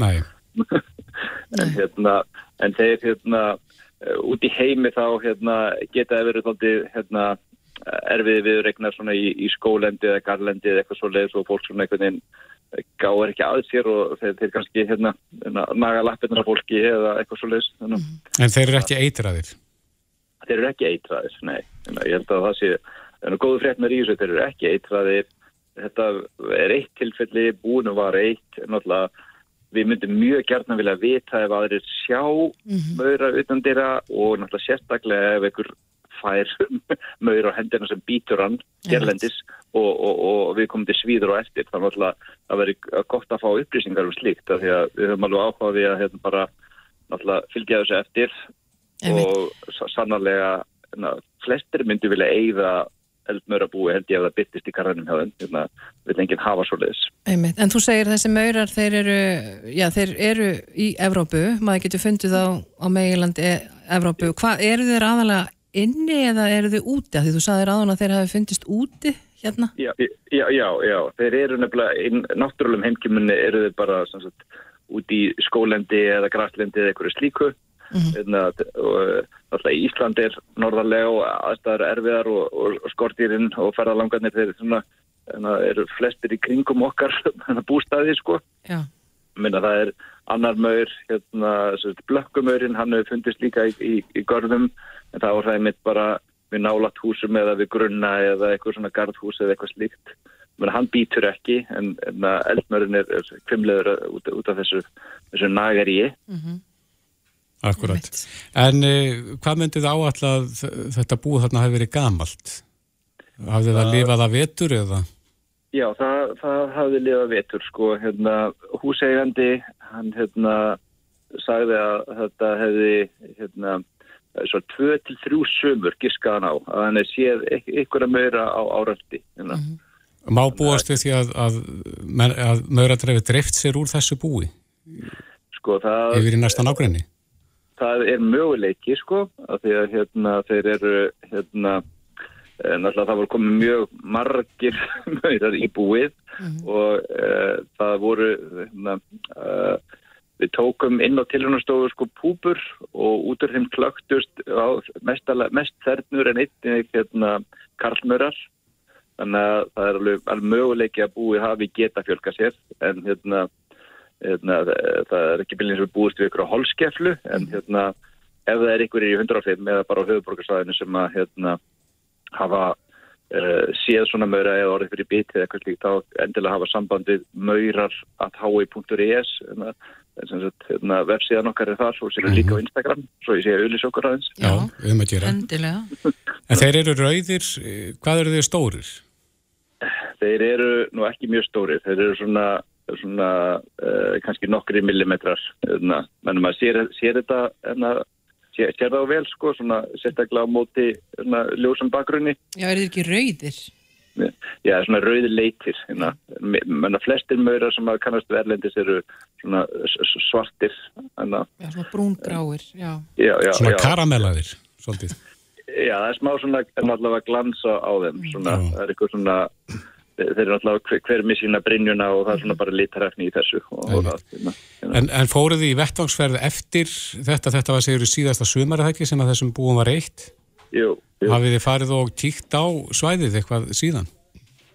Speaker 8: [LAUGHS] en hérna, en þeir hérna, eh, út í heimi þá hérna geta það verið þátti hérna erfiði viðregnar svona í, í skólendi eða garlendi eða eitthvað svo leiðis og fólk svona einhvern veginn gáður ekki að sér og þeir, þeir kannski hérna, hérna naga lappirna fólki eða eitthvað svo leiðis
Speaker 2: mm. En þeir eru ekki eitraðir?
Speaker 8: Þeir eru ekki eitraðir, nei ég held að það sé, en góðu fréttnar í þessu þeir eru ekki eitraðir þetta er eitt tilfelli, búinu var eitt náttúrulega við myndum mjög gert að vilja vita ef aðrir sjá mm -hmm. möra utan dýra og náttúrulega sérstaklega ef einhver fær [LAUGHS] mögur á hendina sem býtur hann gerlendis og, og, og við komum til svíður og eftir þannig að það veri gott að fá upplýsingar um slíkt því að við höfum alveg áhugaði að hérna, bara fylgja þessu eftir Einmitt. og sannarlega na, flestir myndi vilja eigða eldmörabúi held ég að það byttist í karðanum hjá þeim, hérna, við lengið hafa svo leiðis.
Speaker 3: En þú segir þessi maurar, þeir eru, já, þeir eru í Evrópu, maður getur fundið á, á meilandi Evrópu, hvað eru þeir aðalega inni eða eru þau úti? Því þú saðir aðan að þeir hafi fundist úti hérna?
Speaker 8: Já, já, já, já. þeir eru nefnilega, í náttúrulegum heimkjumunni eru þeir bara sagt, úti í skólendi eða græslendi eða eitthvað slíku alltaf í Ísland er norðarlega og aðstæðar erfiðar og, og, skortýrin og ferðalangarnir þeir svona, eru flestir í kringum okkar [LAUGHS] bústæði sko. Minna það er annar maur, hérna, blökkumaurin, hann hefur fundist líka í, í, í görðum en það var það einmitt bara við nálat húsum eða við grunna eða eitthvað svona gardhús eða eitthvað slíkt hann býtur ekki en, en eldmörun er, er kvimleður út, út af þessu, þessu nagaríi mm -hmm.
Speaker 2: Akkurat. En uh, hvað myndið áallt að þetta búið þarna hafi verið gamalt? Hafði það lifað að vetur eða?
Speaker 8: Já, það, það hafði lifað vetur sko, hérna, húsegandi, hann hérna sagði að þetta hefði hérna, svo 2-3 sömur giskaðan á, að hann séð ykkur að meira á áraldi hérna. Mm -hmm.
Speaker 2: Má búast við því að, að, að möðradreifi dreift sér úr þessu búi?
Speaker 8: Sko það...
Speaker 2: Yfir í næsta nákvæmni?
Speaker 8: Það er möguleiki sko, að því að hérna þeir eru hérna Eh, náttúrulega það voru komið mjög margir [LAUGHS] maurar í búið mm -hmm. og uh, það voru hérna, uh, við tókum inn á tilhjónastofu sko púpur og út af þeim klöktust mest, mest þernur en einnig hérna, karlmaurar þannig að það er alveg, alveg möguleiki að búið hafi geta fjölka sér en hérna, hérna það er ekki byrjins að við búist við ykkur á holskeflu en hérna ef það er ykkur í 105 eða bara á höfuborgarsvæðinu sem að hérna hafa uh, séð svona maura eða orðið fyrir bitið eða eitthvað slíkt þá endilega hafa sambandið maurar at hi.is hérna, vefsíðan okkar er þar og sér er líka á Instagram svo ég sé að auðvisa okkur aðeins.
Speaker 2: Já, um að gera.
Speaker 3: Endilega. [LAUGHS]
Speaker 2: En þeir eru rauðir, hvað eru þeir stórir?
Speaker 8: Þeir eru nú ekki mjög stórir, þeir eru svona svona uh, kannski nokkri millimetrar hérna. mennum að sér, sér þetta enna sér það á vel sko, svona sérstaklega á móti svona, ljósam bakgrunni.
Speaker 3: Já, er þið ekki rauðir?
Speaker 8: Já, svona rauðir leitir. Hérna. Menna flestir maurar sem að kannast verðlendis eru svona svartir. Hérna.
Speaker 3: Já, svona brúngráir, já.
Speaker 8: Já, já.
Speaker 2: Svona karamellaðir, svolítið.
Speaker 8: Já, það er smá svona allavega glansa á þeim. Svona, það er eitthvað svona þeir eru alltaf hver með sína brinjuna og það er svona bara litarefni í þessu það,
Speaker 2: hérna, hérna. En, en fóruð þið í vettvangsferð eftir þetta, þetta var segur í síðasta sumarðæki sem að þessum búum var eitt
Speaker 8: Jú, jú.
Speaker 2: Hafið þið farið og tíkt á svæðið eitthvað síðan?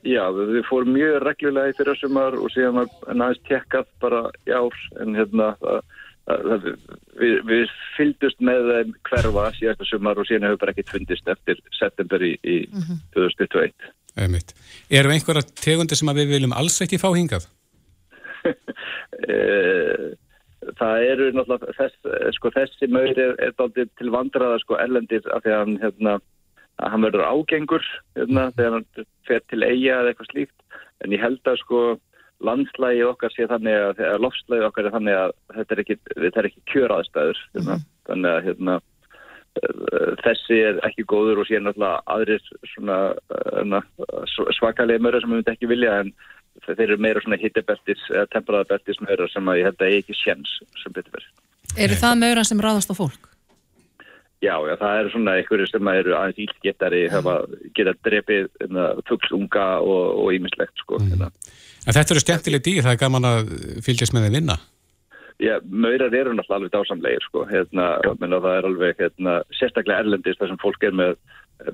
Speaker 8: Já, við fórum mjög reglulega í fyrir sumar og síðan var næst tekkað bara í ár en hérna það, það, við, við fylgdust með hverfa síðasta sumar og síðan hefur bara ekkert fundist eftir september í, í mm -hmm. 2021
Speaker 2: Einmitt. Erum einhverja tegundi sem við viljum alls ekki fá hingað? [LAUGHS]
Speaker 8: Eh, það eru náttúrulega þess, sko, þessi maur er, er til vandraða sko, erlendir af því að hann, hérna, hann verður ágengur hérna, þegar hann fer til eiga eða eitthvað slíkt en ég held að sko landslægi okkar sé þannig að, að lofslægi okkar er þannig að þetta er ekki, er ekki kjöraðstæður mm. þannig að hérna þessi er ekki góður og sé náttúrulega aðrir svona svakalega mörður sem við myndum ekki vilja en þeir eru meira svona hittibeltis eða temperabeltis mörður sem að ég held að ég ekki séns sem betur verið.
Speaker 3: Eru það mörður sem ráðast á fólk?
Speaker 8: Já, já, það eru svona einhverju sem eru aðeins ílgettari hafa getað drefið hérna, fuggslunga og ímislegt sko. Mm. Hérna.
Speaker 2: En þetta eru skemmtileg dýr, það er gaman að fylgjast með þeim vinna?
Speaker 8: Já, maurar eru náttúrulega alveg dásamlegir sko, hérna, menna það er alveg hérna, sérstaklega erlendist þar sem fólk er með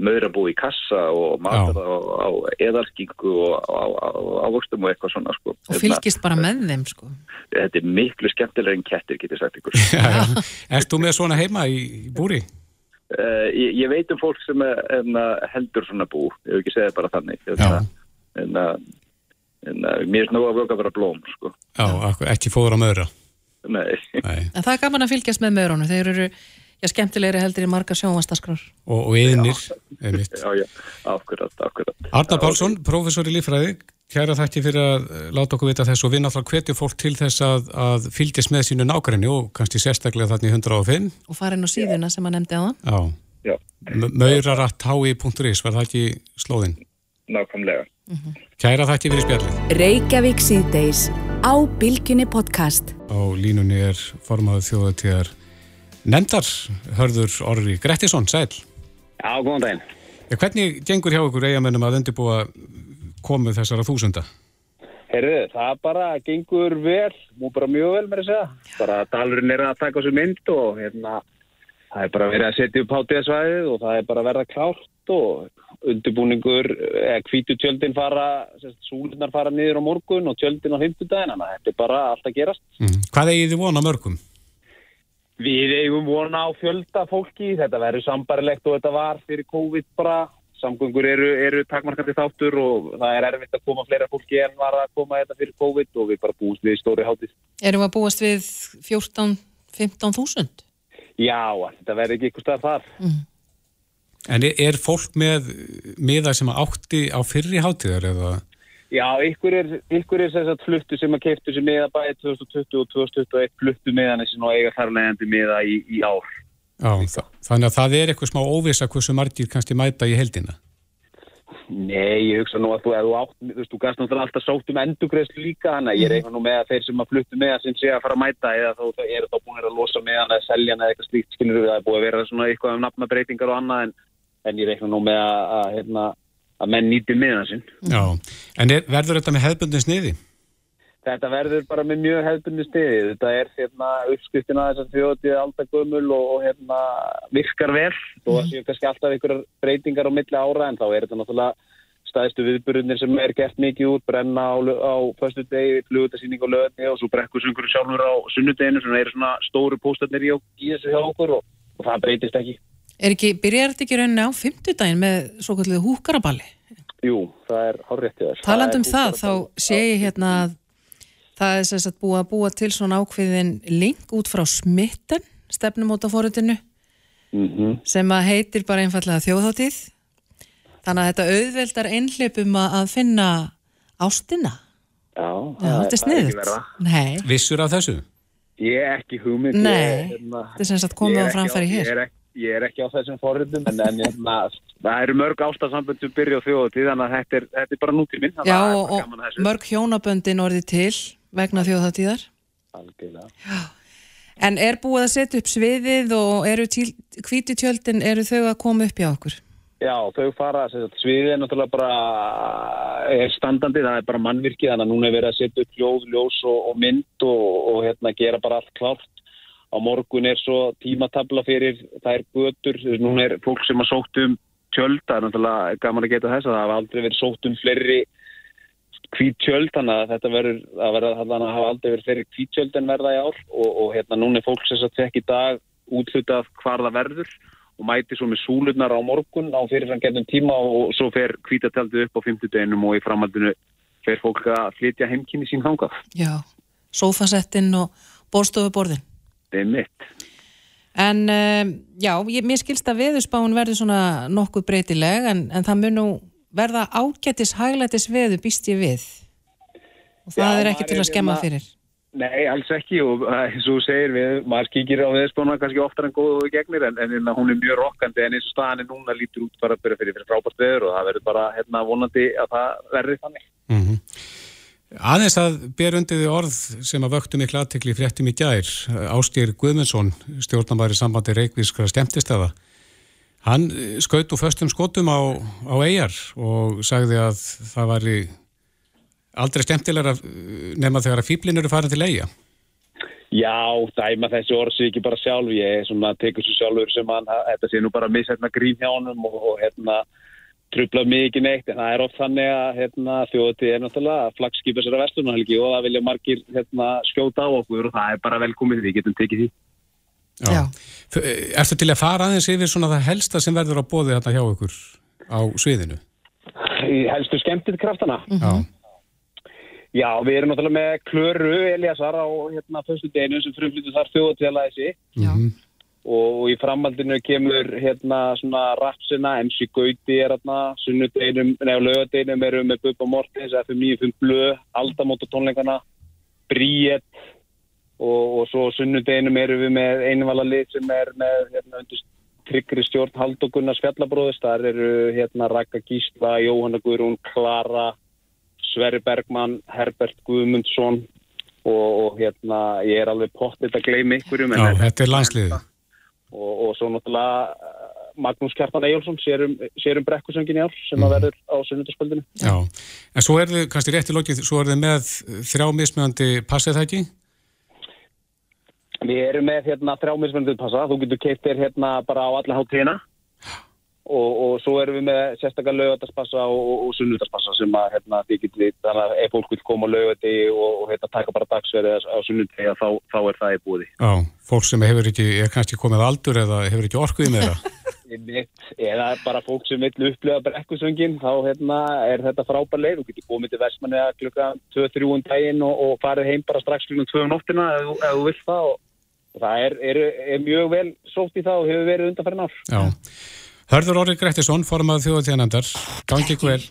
Speaker 8: maurabú í kassa og matur á, á eðarkingu og ávöxtum og eitthvað svona sko.
Speaker 3: Og fylgist bara með þeim sko.
Speaker 8: Þetta er miklu skemmtilega en kettir, getur sagt ykkur. [LAUGHS]
Speaker 2: Erst þú með svona heima í búri?
Speaker 8: Uh, ég, ég veit um fólk sem er, enna, heldur svona bú, ég hef ekki segið bara þannig. Hérna, en, en, en mér er vöka að vera blóm sko.
Speaker 2: Já, ekki fóður á maura.
Speaker 8: Nei.
Speaker 3: Nei. En það er gaman að fylgjast með mörunum, þeir eru já, skemmtilegri heldur í marga sjónvastaskrár.
Speaker 2: Og, og yðinir.
Speaker 8: Já, já, akkurat, akkurat.
Speaker 2: Arnar Pálsson, professor í lífræði, kæra þætti fyrir að láta okkur vita þess og við náttúrulega hvetjum fólk til þess að, að fylgjast með sínu nákvæmni og kannski sérstaklega þarna í 105.
Speaker 3: Og fara inn á síðuna sem að nefndi á það.
Speaker 2: Já.
Speaker 8: Já.
Speaker 2: Mauraratthái.is, var það ekki slóðinn?
Speaker 8: Nákvæmlega.
Speaker 3: Mm -hmm.
Speaker 2: Kæra þætti fyrir spjallin.
Speaker 1: Reykjavík síðdeis á Bilginni podcast.
Speaker 2: Á línunni er formaður þjóðatíðar nefndar, hörður Orri Grettisson, sæl.
Speaker 9: Já, góðan daginn.
Speaker 2: Hvernig gengur hjá ykkur eigamennum að undirbúa komuð þessara þúsunda?
Speaker 9: Herðu, það bara gengur vel, mú bara mjög vel með þess að. Bara dalurinn er að taka sér mynd og hérna, það er bara verið að setja upp hátíðasvæðið og það er bara verið að klárt og undirbúningur, eða hvítu tjöldin fara, súlunar fara niður á morgun og tjöldin á himtudagin, þannig að þetta er bara allt að gerast.
Speaker 2: Mm. Hvað eigið þið vona mörgum?
Speaker 9: Við eigum vona á fjölda fólki, þetta verður sambarilegt og þetta var fyrir COVID bara, samgöngur eru, eru takmarkandi þáttur og það er erfitt að koma fleira fólki en var að koma þetta fyrir COVID og við bara búist við í stóri hátis.
Speaker 3: Erum við að búast við 14-15 þúsund?
Speaker 9: Já, þetta verði ekki eitthvað stað þar.
Speaker 2: En er, er fólk með miða sem átti á fyrri hátíðar eða?
Speaker 9: Já, ykkur er, ykkur er þess að fluttu sem að keiptu sem miða bæði 2020 og 2021 fluttu miðan þessi og eiga þarlegandi miða í, í ár.
Speaker 2: Já, þa- þannig að það er eitthvað smá óvisa hversu margir kannski mæta í heldina.
Speaker 9: Nei, ég hugsa nú að þú, þú átt, þú veist, þú gast náttúrulega alltaf sótt um endugreðslu líka, þannig að ég reikna nú með að þeir sem að fluttu með sem sé að fara að mæta eða þá eru þá búin að losa með hann eða selja eða eitthvað slíkt, skilur við, það er búið að vera svona eitthvað um nafnabreitingar og annað en, en ég reikna nú með að, að, hérna, að menn nýti miðan sinn.
Speaker 2: Já, en er, verður þetta með hefbundin sniði?
Speaker 9: Þetta verður bara með mjög hefðbunni stiði. Þetta er hérna, uppskriftina þess að þjóðið alltaf gömul og, og hérna, virkar vel og það séu kannski alltaf einhverjar breytingar á milli ára en þá er þetta náttúrulega staðistu viðburðinir sem er gert mikið út, brenna á, á föstu degi, flugutasýning á löðni og svo brekkusungur sjálfur á sunnudeginu sem eru svona stóru póstarnir í, í þessu hjá okkur og, og það breytist ekki.
Speaker 3: Er ekki, byrjar þetta ekki rauninni á fimmtudaginn með svo kallið húkaraballi?
Speaker 9: Jú, það er þess.
Speaker 3: Taland um það, þá sé ég hérna að það er sagt búið að búa til svona ákveðin link út frá smitten, stefnumótaforutinu,
Speaker 9: Mm
Speaker 3: sem að heitir bara einfallega þjóðháttíð. Þannig að þetta auðveldar einhleipum að að finna ástina.
Speaker 9: Já,
Speaker 3: Já, þetta er
Speaker 9: ekki
Speaker 3: sniðut.
Speaker 2: Vissur af þessu?
Speaker 9: Ég er ekki hugmynd.
Speaker 3: Nei,
Speaker 9: hérna,
Speaker 3: þetta er sagt komið á framfæri hér.
Speaker 9: Ég er, ekki, ég er ekki á þessum forritum, en, en hérna, það eru mörg ástasamböndu byrja á þjóðatíð, þannig að þetta er, þetta er bara nútíminn.
Speaker 3: Já, og, og mörg hjónaböndin orðið til vegna þjóðháttíðar.
Speaker 9: Algjörlega.
Speaker 3: En er búið að setja upp sviðið og eru hvíti tjöldin, eru þau að koma upp hjá okkur?
Speaker 9: Já, þau fara, sagt, sviðið er náttúrulega bara er standandi, það er bara mannvirki, þannig að núna er verið að setja upp hljóð, ljós og, og mynd og, og hérna gera bara allt klárt. Á morgun er svo tímatabla fyrir þær götur, núna er fólk sem har sótt um tjöld, það er náttúrulega gaman að geta þess að það hafa aldrei verið sótt um fleiri hvít tjöld, þannig að þetta verður að verða, þannig að hafa aldrei verið fleiri hvít tjöld en verða í ár og, og hérna núna er fólk sem sagt fekk í dag útlutað hvar það verður og mæti svo með súlurnar á morgun á fyrirframgerðum tíma og svo fer hvítataldið upp á 50 deginum og í framhaldinu fer fólk að flytja heimkynni sín hangað.
Speaker 3: Já, sófasettinn og borstofuborðin.
Speaker 9: Það er mitt.
Speaker 3: En um, já, ég, mér skilst að veðurspáin verður svona nokkuð breytileg en, en það mun nú verða ágætis hæglætis veður býst ég við. Og það
Speaker 9: Já,
Speaker 3: er ekki til að skemma
Speaker 9: hérna-
Speaker 3: fyrir.
Speaker 9: Nei, alls ekki og uh, eins og þú segir við, maður kíkir á viðspána kannski oftar en góðu gegnir en, en hún er mjög rokkandi en eins og staðan er núna lítur út bara fyrir, fyrir, fyrir frábært veður og það verður bara hérna, vonandi að það verður þannig.
Speaker 2: Mm Aðeins að ber undir því orð sem að vöktu miklu aðtekli fréttum í gær, Ástýr Guðmundsson, stjórnabæri sambandi Reykvískra skemmtistaða. Hann eh, skaut úr föstum skotum á, á eigjar og sagði að það væri aldrei skemmtilegra eh, nema þegar að fýblin eru farin til eigja.
Speaker 9: Já, dæma þessi orð sig ekki bara sjálf, ég tekur svo sjálfur sem hann, þetta sé nú bara missetna grín hjá og, og hérna trubla mikið neitt, en það er oft þannig að hérna, þjóðið er náttúrulega flagskipa sér að vestunarhelgi og það vilja margir hérna, skjóta á okkur og það er bara velkomið, við getum tekið því.
Speaker 3: Já.
Speaker 2: F- eh, Ertu til að fara aðeins yfir svona það helsta sem verður á bóði þarna hjá ykkur á sviðinu?
Speaker 9: Í helstu skemmtið kraftana.
Speaker 2: Já.
Speaker 9: Já, við erum náttúrulega með Klöru Eliasar á hérna fyrstu deginu sem frumflyttu þar þjóðatíðalæði sig
Speaker 3: Já.
Speaker 9: Og í framhaldinu kemur hérna svona rapsina, MC Gauti er hérna, sunnudeginum, neða lögadeginum erum við með Bubba Mortens, FM 95 Blö, Aldamóta tónleikana, Bríett og, og svo sunnudeginum erum við með einvala lið sem er með hérna undir tryggri stjórn Haldur Gunnars Fjallabróðist, þar eru hérna Raka Gísla, Jóhanna Guðrún, Klara, Sverri Bergmann, Herbert Guðmundsson og, og hérna ég er alveg pottið að gleyma ykkurjum
Speaker 2: Já, þetta er landsliðið.
Speaker 9: Og, og svo náttúrulega uh, Magnús Kjartan Ejjólfsson sér um, um brekkusöngin í ár sem að verður á sunnundaspöldinu.
Speaker 2: Já, en svo er þið, kannski rétt í lokið, svo er þið með þrjá mismjöndi passið það ekki?
Speaker 9: Við erum með hérna þrjámismennið passa, þú getur keitt þér hérna bara á alla hátíðina og, og svo erum við með sérstaklega lögataspassa og, og, sunnundaspassa sem að hérna þið getur, þannig að ef fólk vil koma lögati og, og hérna taka bara dagsverðið á sunnundegi þá, þá er það í búði.
Speaker 2: Já, fólk sem hefur ekki, er kannski komið aldur eða hefur ekki orkuð með það. [LAUGHS]
Speaker 9: Eða bara fólk sem vill upplifa brekkusöngin þá hérna, er þetta frábær leið þú getur komið til Vestmanni klukka 2-3 um daginn og, og farið heim bara strax klukkan 2 um nóttina ef, ef þú vill það og það er, er, er mjög vel sótt í það og hefur verið undanfærin ár.
Speaker 2: Já. Hörður Orri Grettisson, formað þjóðatíðanendar. Gangi ykkur vel.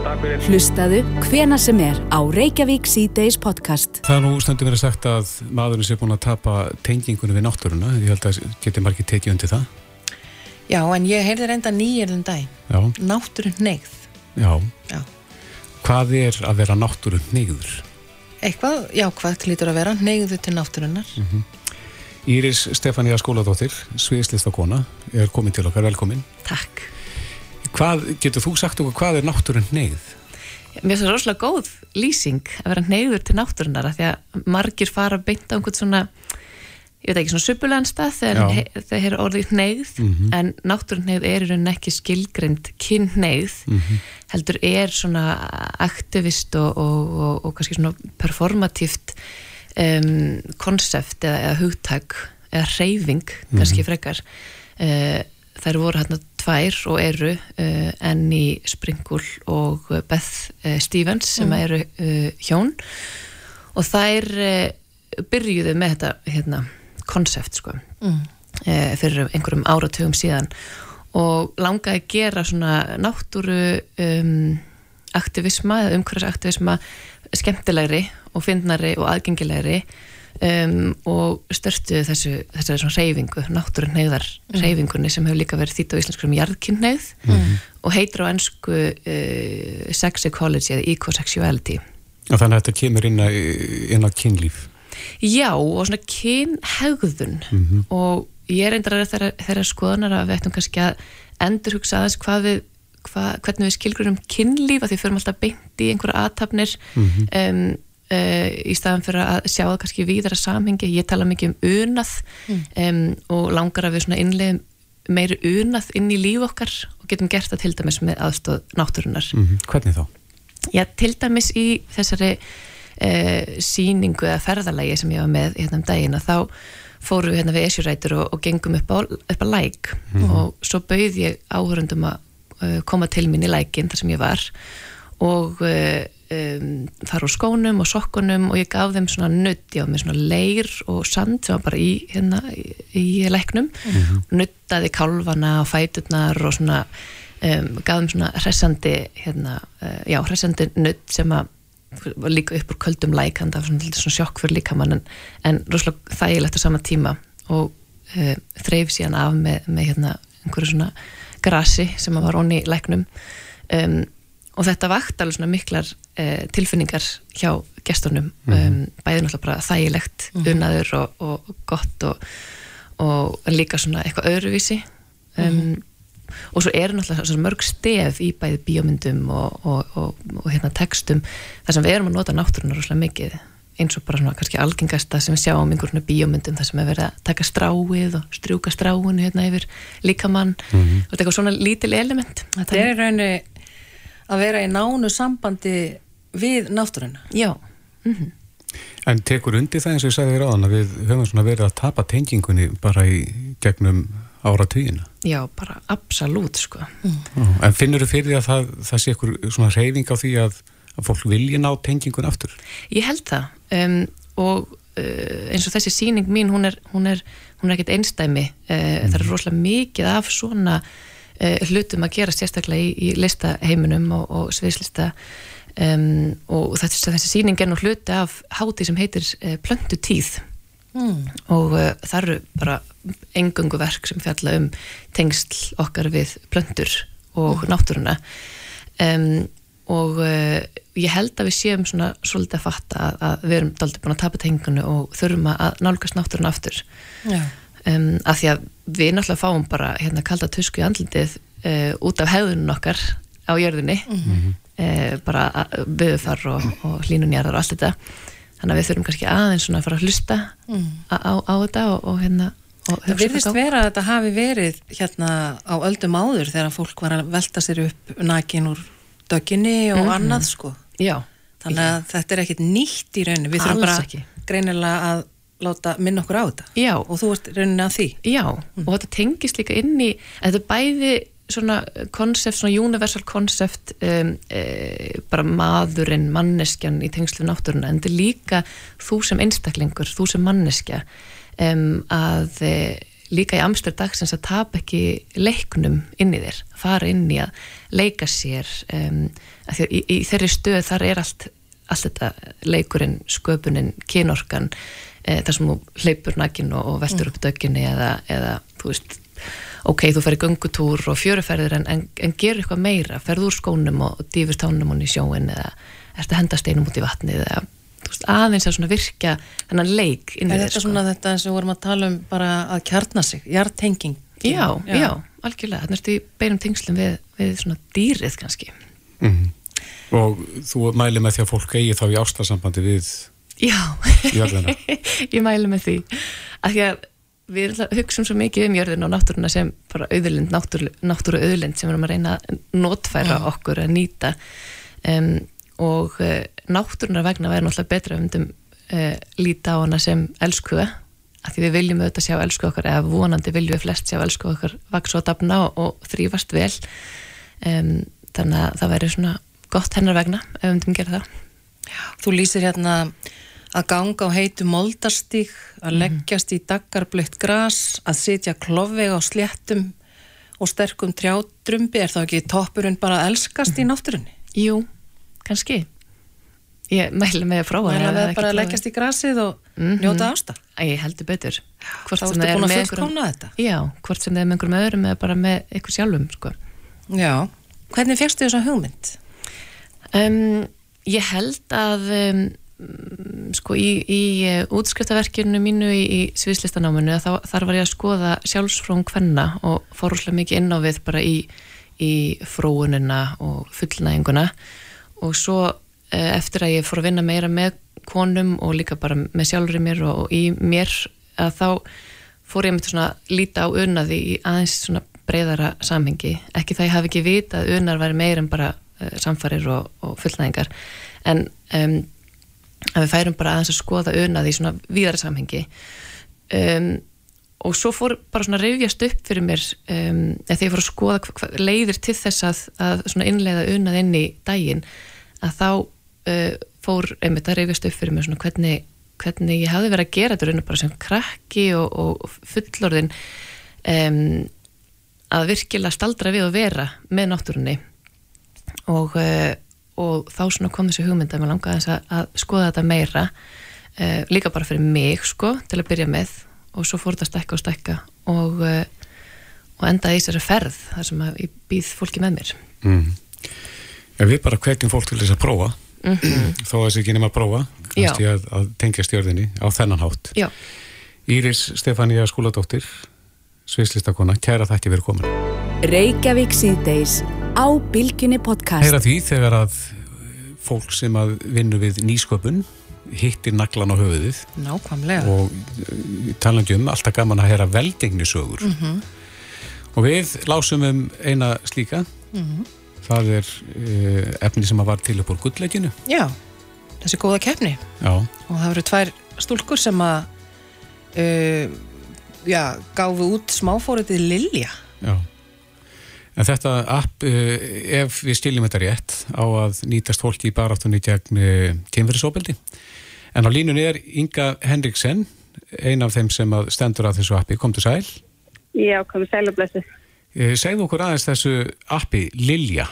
Speaker 9: Takk fyrir.
Speaker 1: Hlustaðu hvena sem er á Reykjavík C-Days podcast.
Speaker 2: Það er nú stundum verið sagt að maðurinn sé búin að tapa tengingunum við náttúruna. Ég held að geti margir tekið undir það.
Speaker 3: Já, en ég heyrði reynda nýjörðum dag.
Speaker 2: Já,
Speaker 3: Náttúrun neyð.
Speaker 2: já.
Speaker 3: Já.
Speaker 2: Hvað er að vera náttúrun neyður?
Speaker 3: Eitthvað, já, hvað klítur að vera? Neyðu til náttúrunnar.
Speaker 2: Íris Stefania Skóladóttir, sviðslistakona, er komin til okkar, velkomin.
Speaker 3: Takk.
Speaker 2: Hvað, getur þú sagt okkur hvað er náttúrun neyð?
Speaker 10: Mér finnst það rosalega góð lýsing að vera neyður til náttúrunar af því að margir fara beint á einhvern svona ég veit ekki, svona suppulegan stað
Speaker 2: Já.
Speaker 10: þegar þeir eru orðið neyð
Speaker 2: Mhm.
Speaker 10: en náttúruneyð er í rauninni ekki skilgrind kynneið
Speaker 2: Mhm.
Speaker 10: heldur er svona aktivist og, og, og, og kannski svona performatíft um, konsept eða, eða hugtak eða hreyfing kannski frekar. Uh, þær voru hérna tvær og eru uh, Annie Springul og Beth uh, Stevens sem eru uh, hjón. Og þær uh, byrjuðu með þetta hérna, konsept sko.
Speaker 3: Mm.
Speaker 10: uh, fyrir einhverjum áratugum síðan. Og langaði að gera svona náttúru um, aktivisma eða umhverfisaktivisma skemmtilegri og fyndnari og aðgengilegri um, og störtu þessu þessari svona reyfingu, náttúrun neyðar reyfingunni sem hefur líka verið þýtt á íslensku um jarðkynneið og heitir á ennsku uh, sex ecology eða ecosexuality.
Speaker 2: Og þannig að þetta kemur inn að, inn að kynlíf.
Speaker 10: Já, og svona kynhegðun. Og ég er reyndar að þeirra, þeirra skoðanar að við ættum kannski að endurhugsa aðeins hvað við, hvað, hvernig við skilgrurum kynlíf að því förum alltaf beint í einhverja aðtapnir um, uh, í staðan fyrir að sjá það kannski víðara samhengi, ég tala mikið um unað um, og langar að við svona innlegum meiri unað inn í líf okkar og getum gert það til dæmis með aðstóð náttúrunar
Speaker 2: Mm Hvernig þá?
Speaker 10: Já, til dæmis í þessari uh, síningu eða ferðalagi sem ég var með hérna um daginn að þá fórum við hérna við esjurætur og, og gengum upp á, upp á læk. Og svo bauð ég áhörundum að koma til mín í lækin þar sem ég var. Og um, fara úr skónum og sokkunum og ég gaf þeim svona nutt, ég var með svona leir og sand sem var bara í, hérna, í, í læknum. Nuttaði kálfana og fæturnar og svona um, gaf þeim svona hressandi hérna, uh, já, hressandi nutt sem að var líka upp úr köldum læk hann það var svona, svona sjokk fyrir líkamann en, en rosalega þægilegt á sama tíma. Og uh, þreif síðan af með, með hérna einhverju svona grasi sem var onni læknum. Um, og þetta vakt alveg svona miklar uh, tilfinningar hjá gestunum. Um, bæði náttúrulega bara þægilegt unnaður og, og gott og, og líka svona eitthvað öðruvísi. Um, og svo eru náttúrulega mörg stef í bæði bíómyndum og, og, og, og hérna textum þar sem við erum að nota náttúrunar rosalega mikið eins og bara svona kannski algengasta sem við sjáum einhverjum bíómyndum þar sem er verið að taka stráið og strjúka stráinu hérna yfir líkamann og þetta er eitthvað svona lítil element.
Speaker 3: Það er í rauninni að vera í nánu sambandi við náttúruna.
Speaker 10: Já,
Speaker 2: En tekur undir það eins og ég sagði þér áðan að við höfum svona verið að tapa tengingunni bara í gegnum áratugina.
Speaker 10: já, bara absolutt sko.
Speaker 2: En finnur þú fyrir því að það, það sé ykkur svona reyfing á því að, að fólk vilji ná tengingun aftur?
Speaker 10: Ég held það. Um, og uh, eins og þessi síning mín hún er, hún er, hún er ekkert einstæmi uh, það er rosalega mikið af svona uh, hlutum að gera sérstaklega í, í listaheiminum og, og sviðslista. Um, og þessi, þessi síning er nú hluti af háti sem heitir uh, Plöntutíð.
Speaker 3: Mm.
Speaker 10: og uh, það eru bara engungu verk sem fjalla um tengsl okkar við plöntur og náttúruna. Um, og uh, ég held að við séum svona svolítið að fatta að, að við erum daldið búin að tapa tengunni og þurfum að nálgast náttúruna aftur. Um, af því að við náttúrulega fáum bara hérna kalda tusku í andlitið uh, út af hegðunum okkar á jörðinni. Uh, bara viðurfar og, og hlínunjarðar og allt þetta. Þannig að við þurfum kannski aðeins svona að fara að hlusta á, á, á þetta og, og hérna
Speaker 3: Það virðist vera að þetta hafi verið hérna á öldum áður þegar fólk var að velta sér upp nakin úr döginni og
Speaker 10: Mhm.
Speaker 3: annað sko.
Speaker 10: Já,
Speaker 3: Þannig að þetta er ekkit nýtt í rauninni. Við þurfum
Speaker 10: Alls
Speaker 3: bara
Speaker 10: ekki.
Speaker 3: greinilega að láta minna okkur á þetta.
Speaker 10: já,
Speaker 3: Og þú ert rauninni að því.
Speaker 10: já og þetta tengist líka inn í þetta er bæði svona konsept, svona universal konsept um, e, bara maðurinn, manneskjan í tengslu náttúruna en þetta er líka þú sem einstaklingur, þú sem manneskja um, að e, líka í amstur dagsins að tapa ekki leiknum inn í þér, fara inn í að leika sér um, að því að í, í þeirri stöð þar er allt, allt þetta leikurinn, sköpunin, kynorkan e, þar sem þú hleypur nakin og, og veltur upp dögginni eða, eða þú veist ok, þú ferir göngutúr og fjöruferðir en, en, en gerur eitthvað meira, ferð úr skónum og, og dýfur tánum hún í sjóin eða ertu að henda steinum út í vatnið eða veist, aðeins að svona virkja þennan leik inn í
Speaker 3: Er
Speaker 10: þér,
Speaker 3: þetta svona þetta eins og við vorum að tala um bara að kjarna sig, hjartenging
Speaker 10: Já, já, algjörlega, þannig ertu í beinum tengslum við, við svona dýrið kannski
Speaker 2: Mhm. Og þú mæli með því að fólk eigi þá í ástasambandi við
Speaker 10: Já,
Speaker 2: jörðina. [LAUGHS]
Speaker 10: ég mælu með því að því að við hugsum svo mikið um jörðin og náttúruna sem bara auðlind, náttúru, auðlind sem við erum að reyna að notfæra
Speaker 3: Já.
Speaker 10: okkur að nýta um, og uh, náttúrunar vegna væri náttúrulega betra við myndum uh, líta á hana sem elskuða að því við viljum auðvitað sjá elsku okkar eða vonandi viljum við flest sjá elsku okkar vaks og dafna og, og þrýfast vel um, þannig að það væri svona gott hennar vegna ef við myndum gera það
Speaker 3: Þú lýsir hérna að ganga á heitu moldastík, að leggjast í daggarblöitt gras, að sitja klofvega á sléttum og sterkum trjádrumbi, er þá ekki toppurinn bara að elskast í náttúrunni?
Speaker 10: Jú, kannski Ég mæli með að prófa
Speaker 3: með
Speaker 10: það er
Speaker 3: bara að leggjast í grasið og
Speaker 10: Mhm.
Speaker 3: njóta ásta?
Speaker 10: Ég heldur betur
Speaker 3: Þá ertu
Speaker 10: er
Speaker 3: búin að
Speaker 10: einhverjum-
Speaker 3: þetta?
Speaker 10: Já, hvort sem það er með einhverjum öðrum eða bara með ykkur sjálfum sko.
Speaker 3: Já, hvernig fegstu þessa hugmynd?
Speaker 10: um, Ég held að um, sko í, í uh, útskriftaverkinu mínu í, í sviðslistanáminu þar var ég að skoða sjálfsfrón kvenna og fór úrslega mikið inn á við bara í, í fróunina og fullnæðinguna og svo uh, eftir að ég fór að vinna meira með konum og líka bara með sjálfur í mér og, og í mér að þá fór ég með svona líta á unaði í aðeins svona breyðara samhengi. Ekki það ég hafi ekki vita að unar væri meir en bara uh, samfarir og, og fullnæðingar. En um, að við færum bara aðeins að skoða unaði í svona víðara samhengi. Um, og svo fór bara svona reyfjast upp fyrir mér um, þegar ég fór að skoða hva, hva, leiðir til þess að, að svona innleiða unað inn í daginn að þá uh, fór einmitt að reyfjast upp fyrir mér svona hvernig, hvernig ég hafði verið að gera þetta raun og bara sem krakki og, og fullorðin um, að virkilega staldra við að vera með náttúrunni og, uh, og þá svona kom þessi hugmynd að mér langaði að, að skoða þetta meira uh, líka bara fyrir mig sko til að byrja með og svo fór þetta að stækka og stækka og, uh, og endaði í þessari ferð þar sem ég býð fólki með mér
Speaker 2: Mm. Ef við bara hvetjum fólk til þess að prófa
Speaker 10: Mhm.
Speaker 2: þó að þessi ekki nema að prófa að, að tengja stjörðinni á þennan hátt
Speaker 10: Já.
Speaker 2: Íris Stefania Skúladóttir Sviðslistakona, kæra þætti verið komin
Speaker 1: Reykjavík síðdeis á Bilginni podcast.
Speaker 2: Heyra því þegar að fólk sem að vinnu við nýsköpun hittir naglan á höfuðið
Speaker 3: Nákvæmlega.
Speaker 2: og uh, talandi um alltaf gaman að heyra veldegnisögur
Speaker 3: Mhm.
Speaker 2: og við lásum um eina slíka
Speaker 3: Mhm.
Speaker 2: það er uh, efni sem að var til upp úr gullleikinu
Speaker 3: Já, þessi góða keppni
Speaker 2: Já,
Speaker 3: og það eru tvær stúlkur sem að uh, já, gáfu út smáfóritið Lilja
Speaker 2: já En þetta app, uh, ef við stiljum þetta rétt, á að nýtast fólki í baráttunni gegn uh, kynferðisóbeldi. En á línunni er Inga Henriksen, ein af þeim sem að stendur að þessu appi. Komdu sæl.
Speaker 11: Já, komið sælublessu.
Speaker 2: Uh, segðu okkur aðeins þessu appi, Lilja.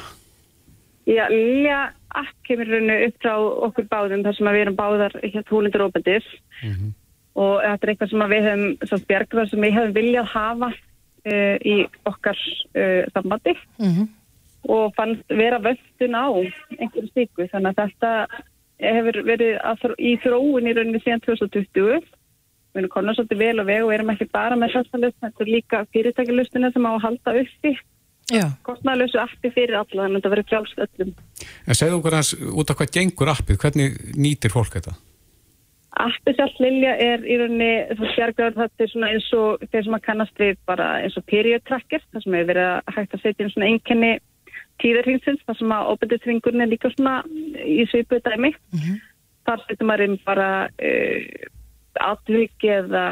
Speaker 11: Já, Lilja app kemur rauninu upp frá okkur báðum þar sem við erum báðar hérna húlindur óbændis og þetta er eitthvað sem að við hefum, bjargvar sem við hefum viljað hafa uh, í okkar uh, sambandi. Og fannst vera völdun á einhverju stíku þannig að þetta hefur verið að, í þróun í rauninni síðan 2020 við erum konar svolítið vel og veg og erum ekki bara með þessa lust, þetta er líka fyrirtækilustina sem á að halda uppi.
Speaker 3: Já.
Speaker 11: kostnæðalösu appi fyrir alla þannig að þetta verður frjálst öllum.
Speaker 2: En segðu okkur aðeins út af hvað gengur appið, hvernig nýtir fólk þetta?
Speaker 11: Appi sjálf Lilja er í rauninni svo sérgjöður þetta er svona eins og þeir sem að kannast við bara eins og period tracker þar sem hefur verið að hægt að setja inn svona einkenni tíðarhingsins þar sem að óbændisringurinn er líka svona í svipuð dæmi. Þar setur maður inn bara uh, atvik eða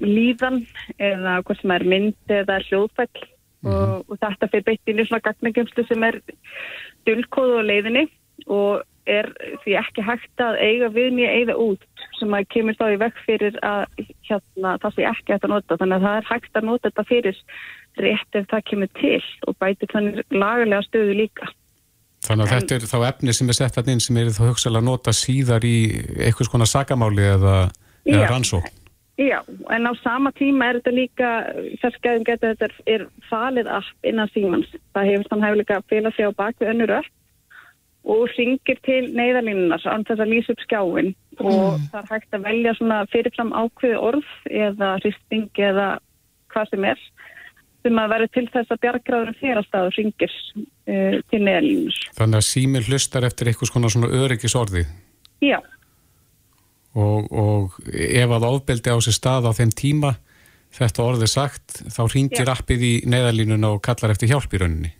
Speaker 11: líðan eða hvað sem er mynd eða hljóðfæll. Og, og þetta fyrir beitt inn í svona gagnagemslu sem er dulkóð og leiðinni og er því ekki hægt að eiga við mjög eiga út sem að kemur þá í vekk fyrir að hérna, það sé ekki hægt að nota þannig að það er hægt að nota þetta fyrir rétt ef það kemur til og bæti þannig lagalega stöðu líka.
Speaker 2: Þannig að þetta er þá efni sem er sett að inn sem er þá hugsalega að nota síðar í einhvers konar sagamáli eða, eða rannsókn.
Speaker 11: Já, en á sama tíma er þetta líka, feskæðum getur þetta er, falið app innan símans. Það hefur þann hefur líka að fela sig á bakvið önnur öll og ringir til neyðalínunar án þess að lýsa upp skjáin og það er hægt að velja svona fyrirfram ákveði orð eða hristing eða hvað sem er sem að vera til þess að bjargráðurinn férastað og ringir uh, til neyðalínunar.
Speaker 2: Þannig að síminn hlustar eftir konar svona öryggisorði
Speaker 11: Já,
Speaker 2: og, og ef að ofbeldi á sér stað á þeim tíma þetta orðið sagt, þá ringir appið í neðalínuna og kallar eftir hjálp í rauninni.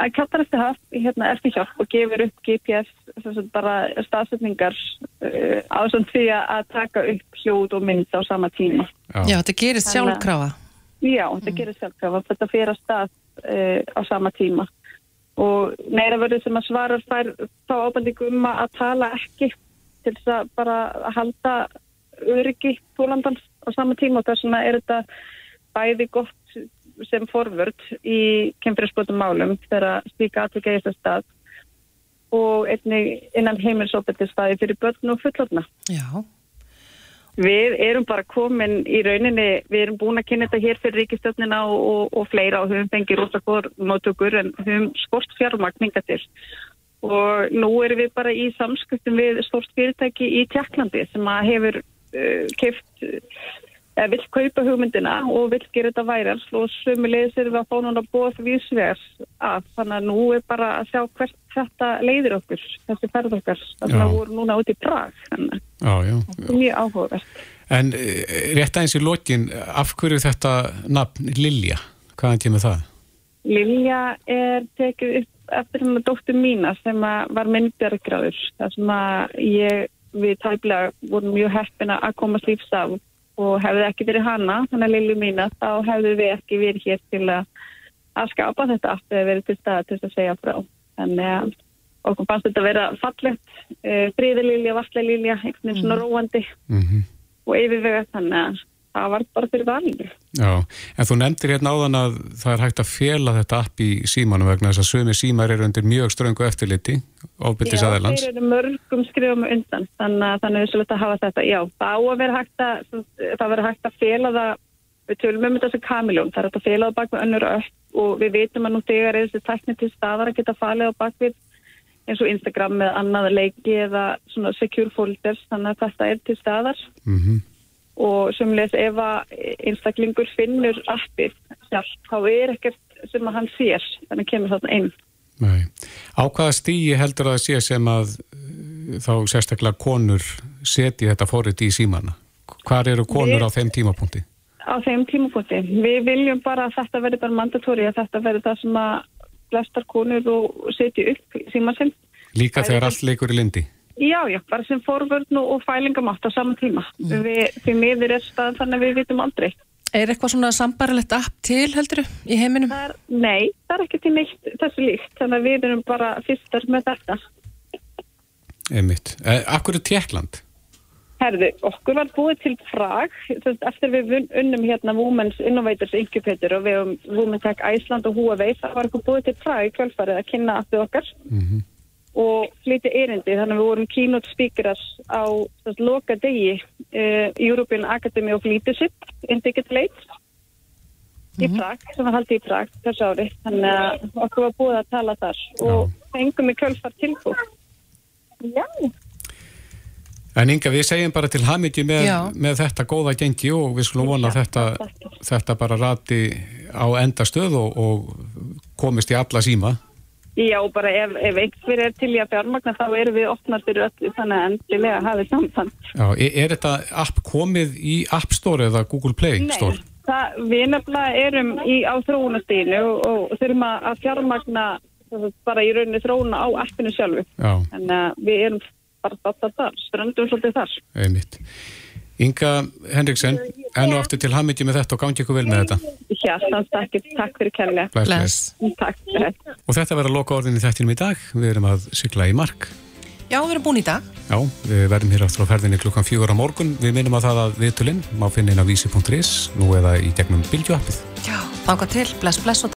Speaker 11: Að kallar eftir haft, hérna, eftir hjálp og gefur upp GPS sem sagt, bara staðsetningar uh, ásand því að taka upp hljóð og mynd á sama tíma.
Speaker 3: Já, þetta gerist sjálfkrafa.
Speaker 11: Já, þetta gerir sjálfkrafa, þetta fyrir að stað uh, á sama tíma. Og neira verður sem að svarar fær þá ábendingu um að tala ekki til þess að bara halda öryggi tólandans á sama tíma. Og þess vegna er þetta bæði gott sem forvörd í kemfyrirsbrotum málum þegar slíka atvika í þess stað og einnig innan heimilsopetið staði fyrir börn og fullorna.
Speaker 3: Já.
Speaker 11: Við erum bara komin í rauninni, við erum búin að kynna þetta hér fyrir ríkistöfnina og, og, og fleira og höfum fengið rosa góður móttökur en höfum skort fjármagninga til. Og nú erum við bara í samskiptum við stort fyrirtæki í Tjekklandi sem að hefur uh, keift, eða vill kaupa hugmyndina og vill gera þetta væral og sömulegis erum við að fá núna bóð vísvegar að þannig að nú er bara að sjá hvert þetta leiðir okkur, þessi ferð okkar. Þannig að við vorum núna út í Prag, þannig að þetta er mjög áhugavert.
Speaker 2: En eh, rétt aðeins í lokin, af hverju þetta nafn Lilja? Hvaðan kemur það?
Speaker 11: Lilja er tekið upp eftir hann dóttur mína sem að var myndbjörgráður. Það sem að ég við tæplega vorum mjög heppina að komast lífs af og hefði ekki verið hana, þannig að Lilju mína, þá hefðu við ekki verið hér til að, að skapa þetta aftur að verið til staða til að segja frá. Þannig að okkur fannst þetta að vera fallegt, uh, fríðililja, vastlililja, einhvern veginn svona róandi
Speaker 2: Mm
Speaker 11: og yfirvega þannig að það var bara fyrir valinu.
Speaker 2: Já, en þú nefndir hérna áðan að það er hægt að fela þetta app í símanum vegna þess að sömi símar eru undir mjög ströngu eftirliti, ofbyttis
Speaker 11: Já,
Speaker 2: aðeins.
Speaker 11: þeir eru mörgum skrifum undan þannig að þannig er svolítið að hafa þetta já, það á að vera hægt að það vera hægt að fela það við tölum um þetta sem kamiljón, það er hægt að fela það bak við önnur öll og við vitum að nú þegar er þessi tækni til staðar að geta falið á bak við eins og Instagram með annað leiki eða svona secure folders þannig að þetta er til staðar
Speaker 2: Mm
Speaker 11: og semleis ef að einstaklingur finnur appið sjálf, þá er ekkert sem að hann sér þannig kemur þarna inn
Speaker 2: Nei. Á hvaða stíi heldur að það sé sem að uh, þá sérstaklega konur seti þetta fórið í símana? Hvar eru konur
Speaker 11: Við-
Speaker 2: á þeim tímapunkti?
Speaker 11: á þeim tímapunkti. Við viljum bara að þetta verði bara mandatóri að þetta verði það sem að flestar konur og setja upp síma sinn.
Speaker 2: Líka þegar allt leikur í lindi?
Speaker 11: Já, já, bara sem forvörn og, fælingamátt á sama tíma. Við, því miður er staðan þannig að við vitum aldrei.
Speaker 3: Er eitthvað svona sambarilegt app til heldur í heiminum?
Speaker 11: Það er, nei, það er ekki til neitt þessu líkt, þannig að við erum bara fyrstar með þetta.
Speaker 2: Einmitt. Eh, Akkur er Tjekkland?
Speaker 11: Herðu, okkur var búið til frag, þess, eftir við unnum hérna Women's Innovators Incubator og við um Women Tech Iceland og Huawei, það var okkur búið til frag í kvöldfarið að kynna aftur okkar og flytja erindi, þannig að við vorum keynote speakers á þess, loka degi uh, European Academy of Leadership in Digital Age í Prag, sem var haldið í Prag þessu ári, þannig að okkur var búið að tala þar og fengum í kvöldfar tilbúið. Já.
Speaker 2: En Inga, við segjum bara til hamingju með,
Speaker 11: Já.
Speaker 2: með þetta góða gengi og við skulum vona að þetta, þetta bara rati á endastöð og, og komist í alla síma.
Speaker 11: Já, bara ef, ef einhver er til í að fjármagna þá erum við opnar fyrir öllu þannig að endilega hafið samband.
Speaker 2: Já, er, er þetta app komið í App Store eða Google Play Store?
Speaker 11: það, við nefnilega erum í, á þróunastíðinu og, og þurfum að fjármagna bara í rauninni þróuna á appinu sjálfu.
Speaker 2: Já,
Speaker 11: En uh, við erum bara þar, ströndum svolítið þar.
Speaker 2: einmitt. Inga Henriksen, enn og aftur til hamingju með þetta og gangi ykkur vel með þetta.
Speaker 11: Hjartans takk, takk fyrir kærlega.
Speaker 2: Bless.
Speaker 11: Takk fyrir þetta.
Speaker 2: Og þetta verður að loka orðin í þættinum í dag. Við erum að sykla í mark.
Speaker 3: Já, við erum búin í dag.
Speaker 2: Já, við verðum hér aftur á ferðinni klukkan fjögur á morgun. Við minnum að það að viðtölinn má finna inn á vísi.is nú eða í gegnum bylgjuappið.
Speaker 3: Já, þanga til, bless, bless og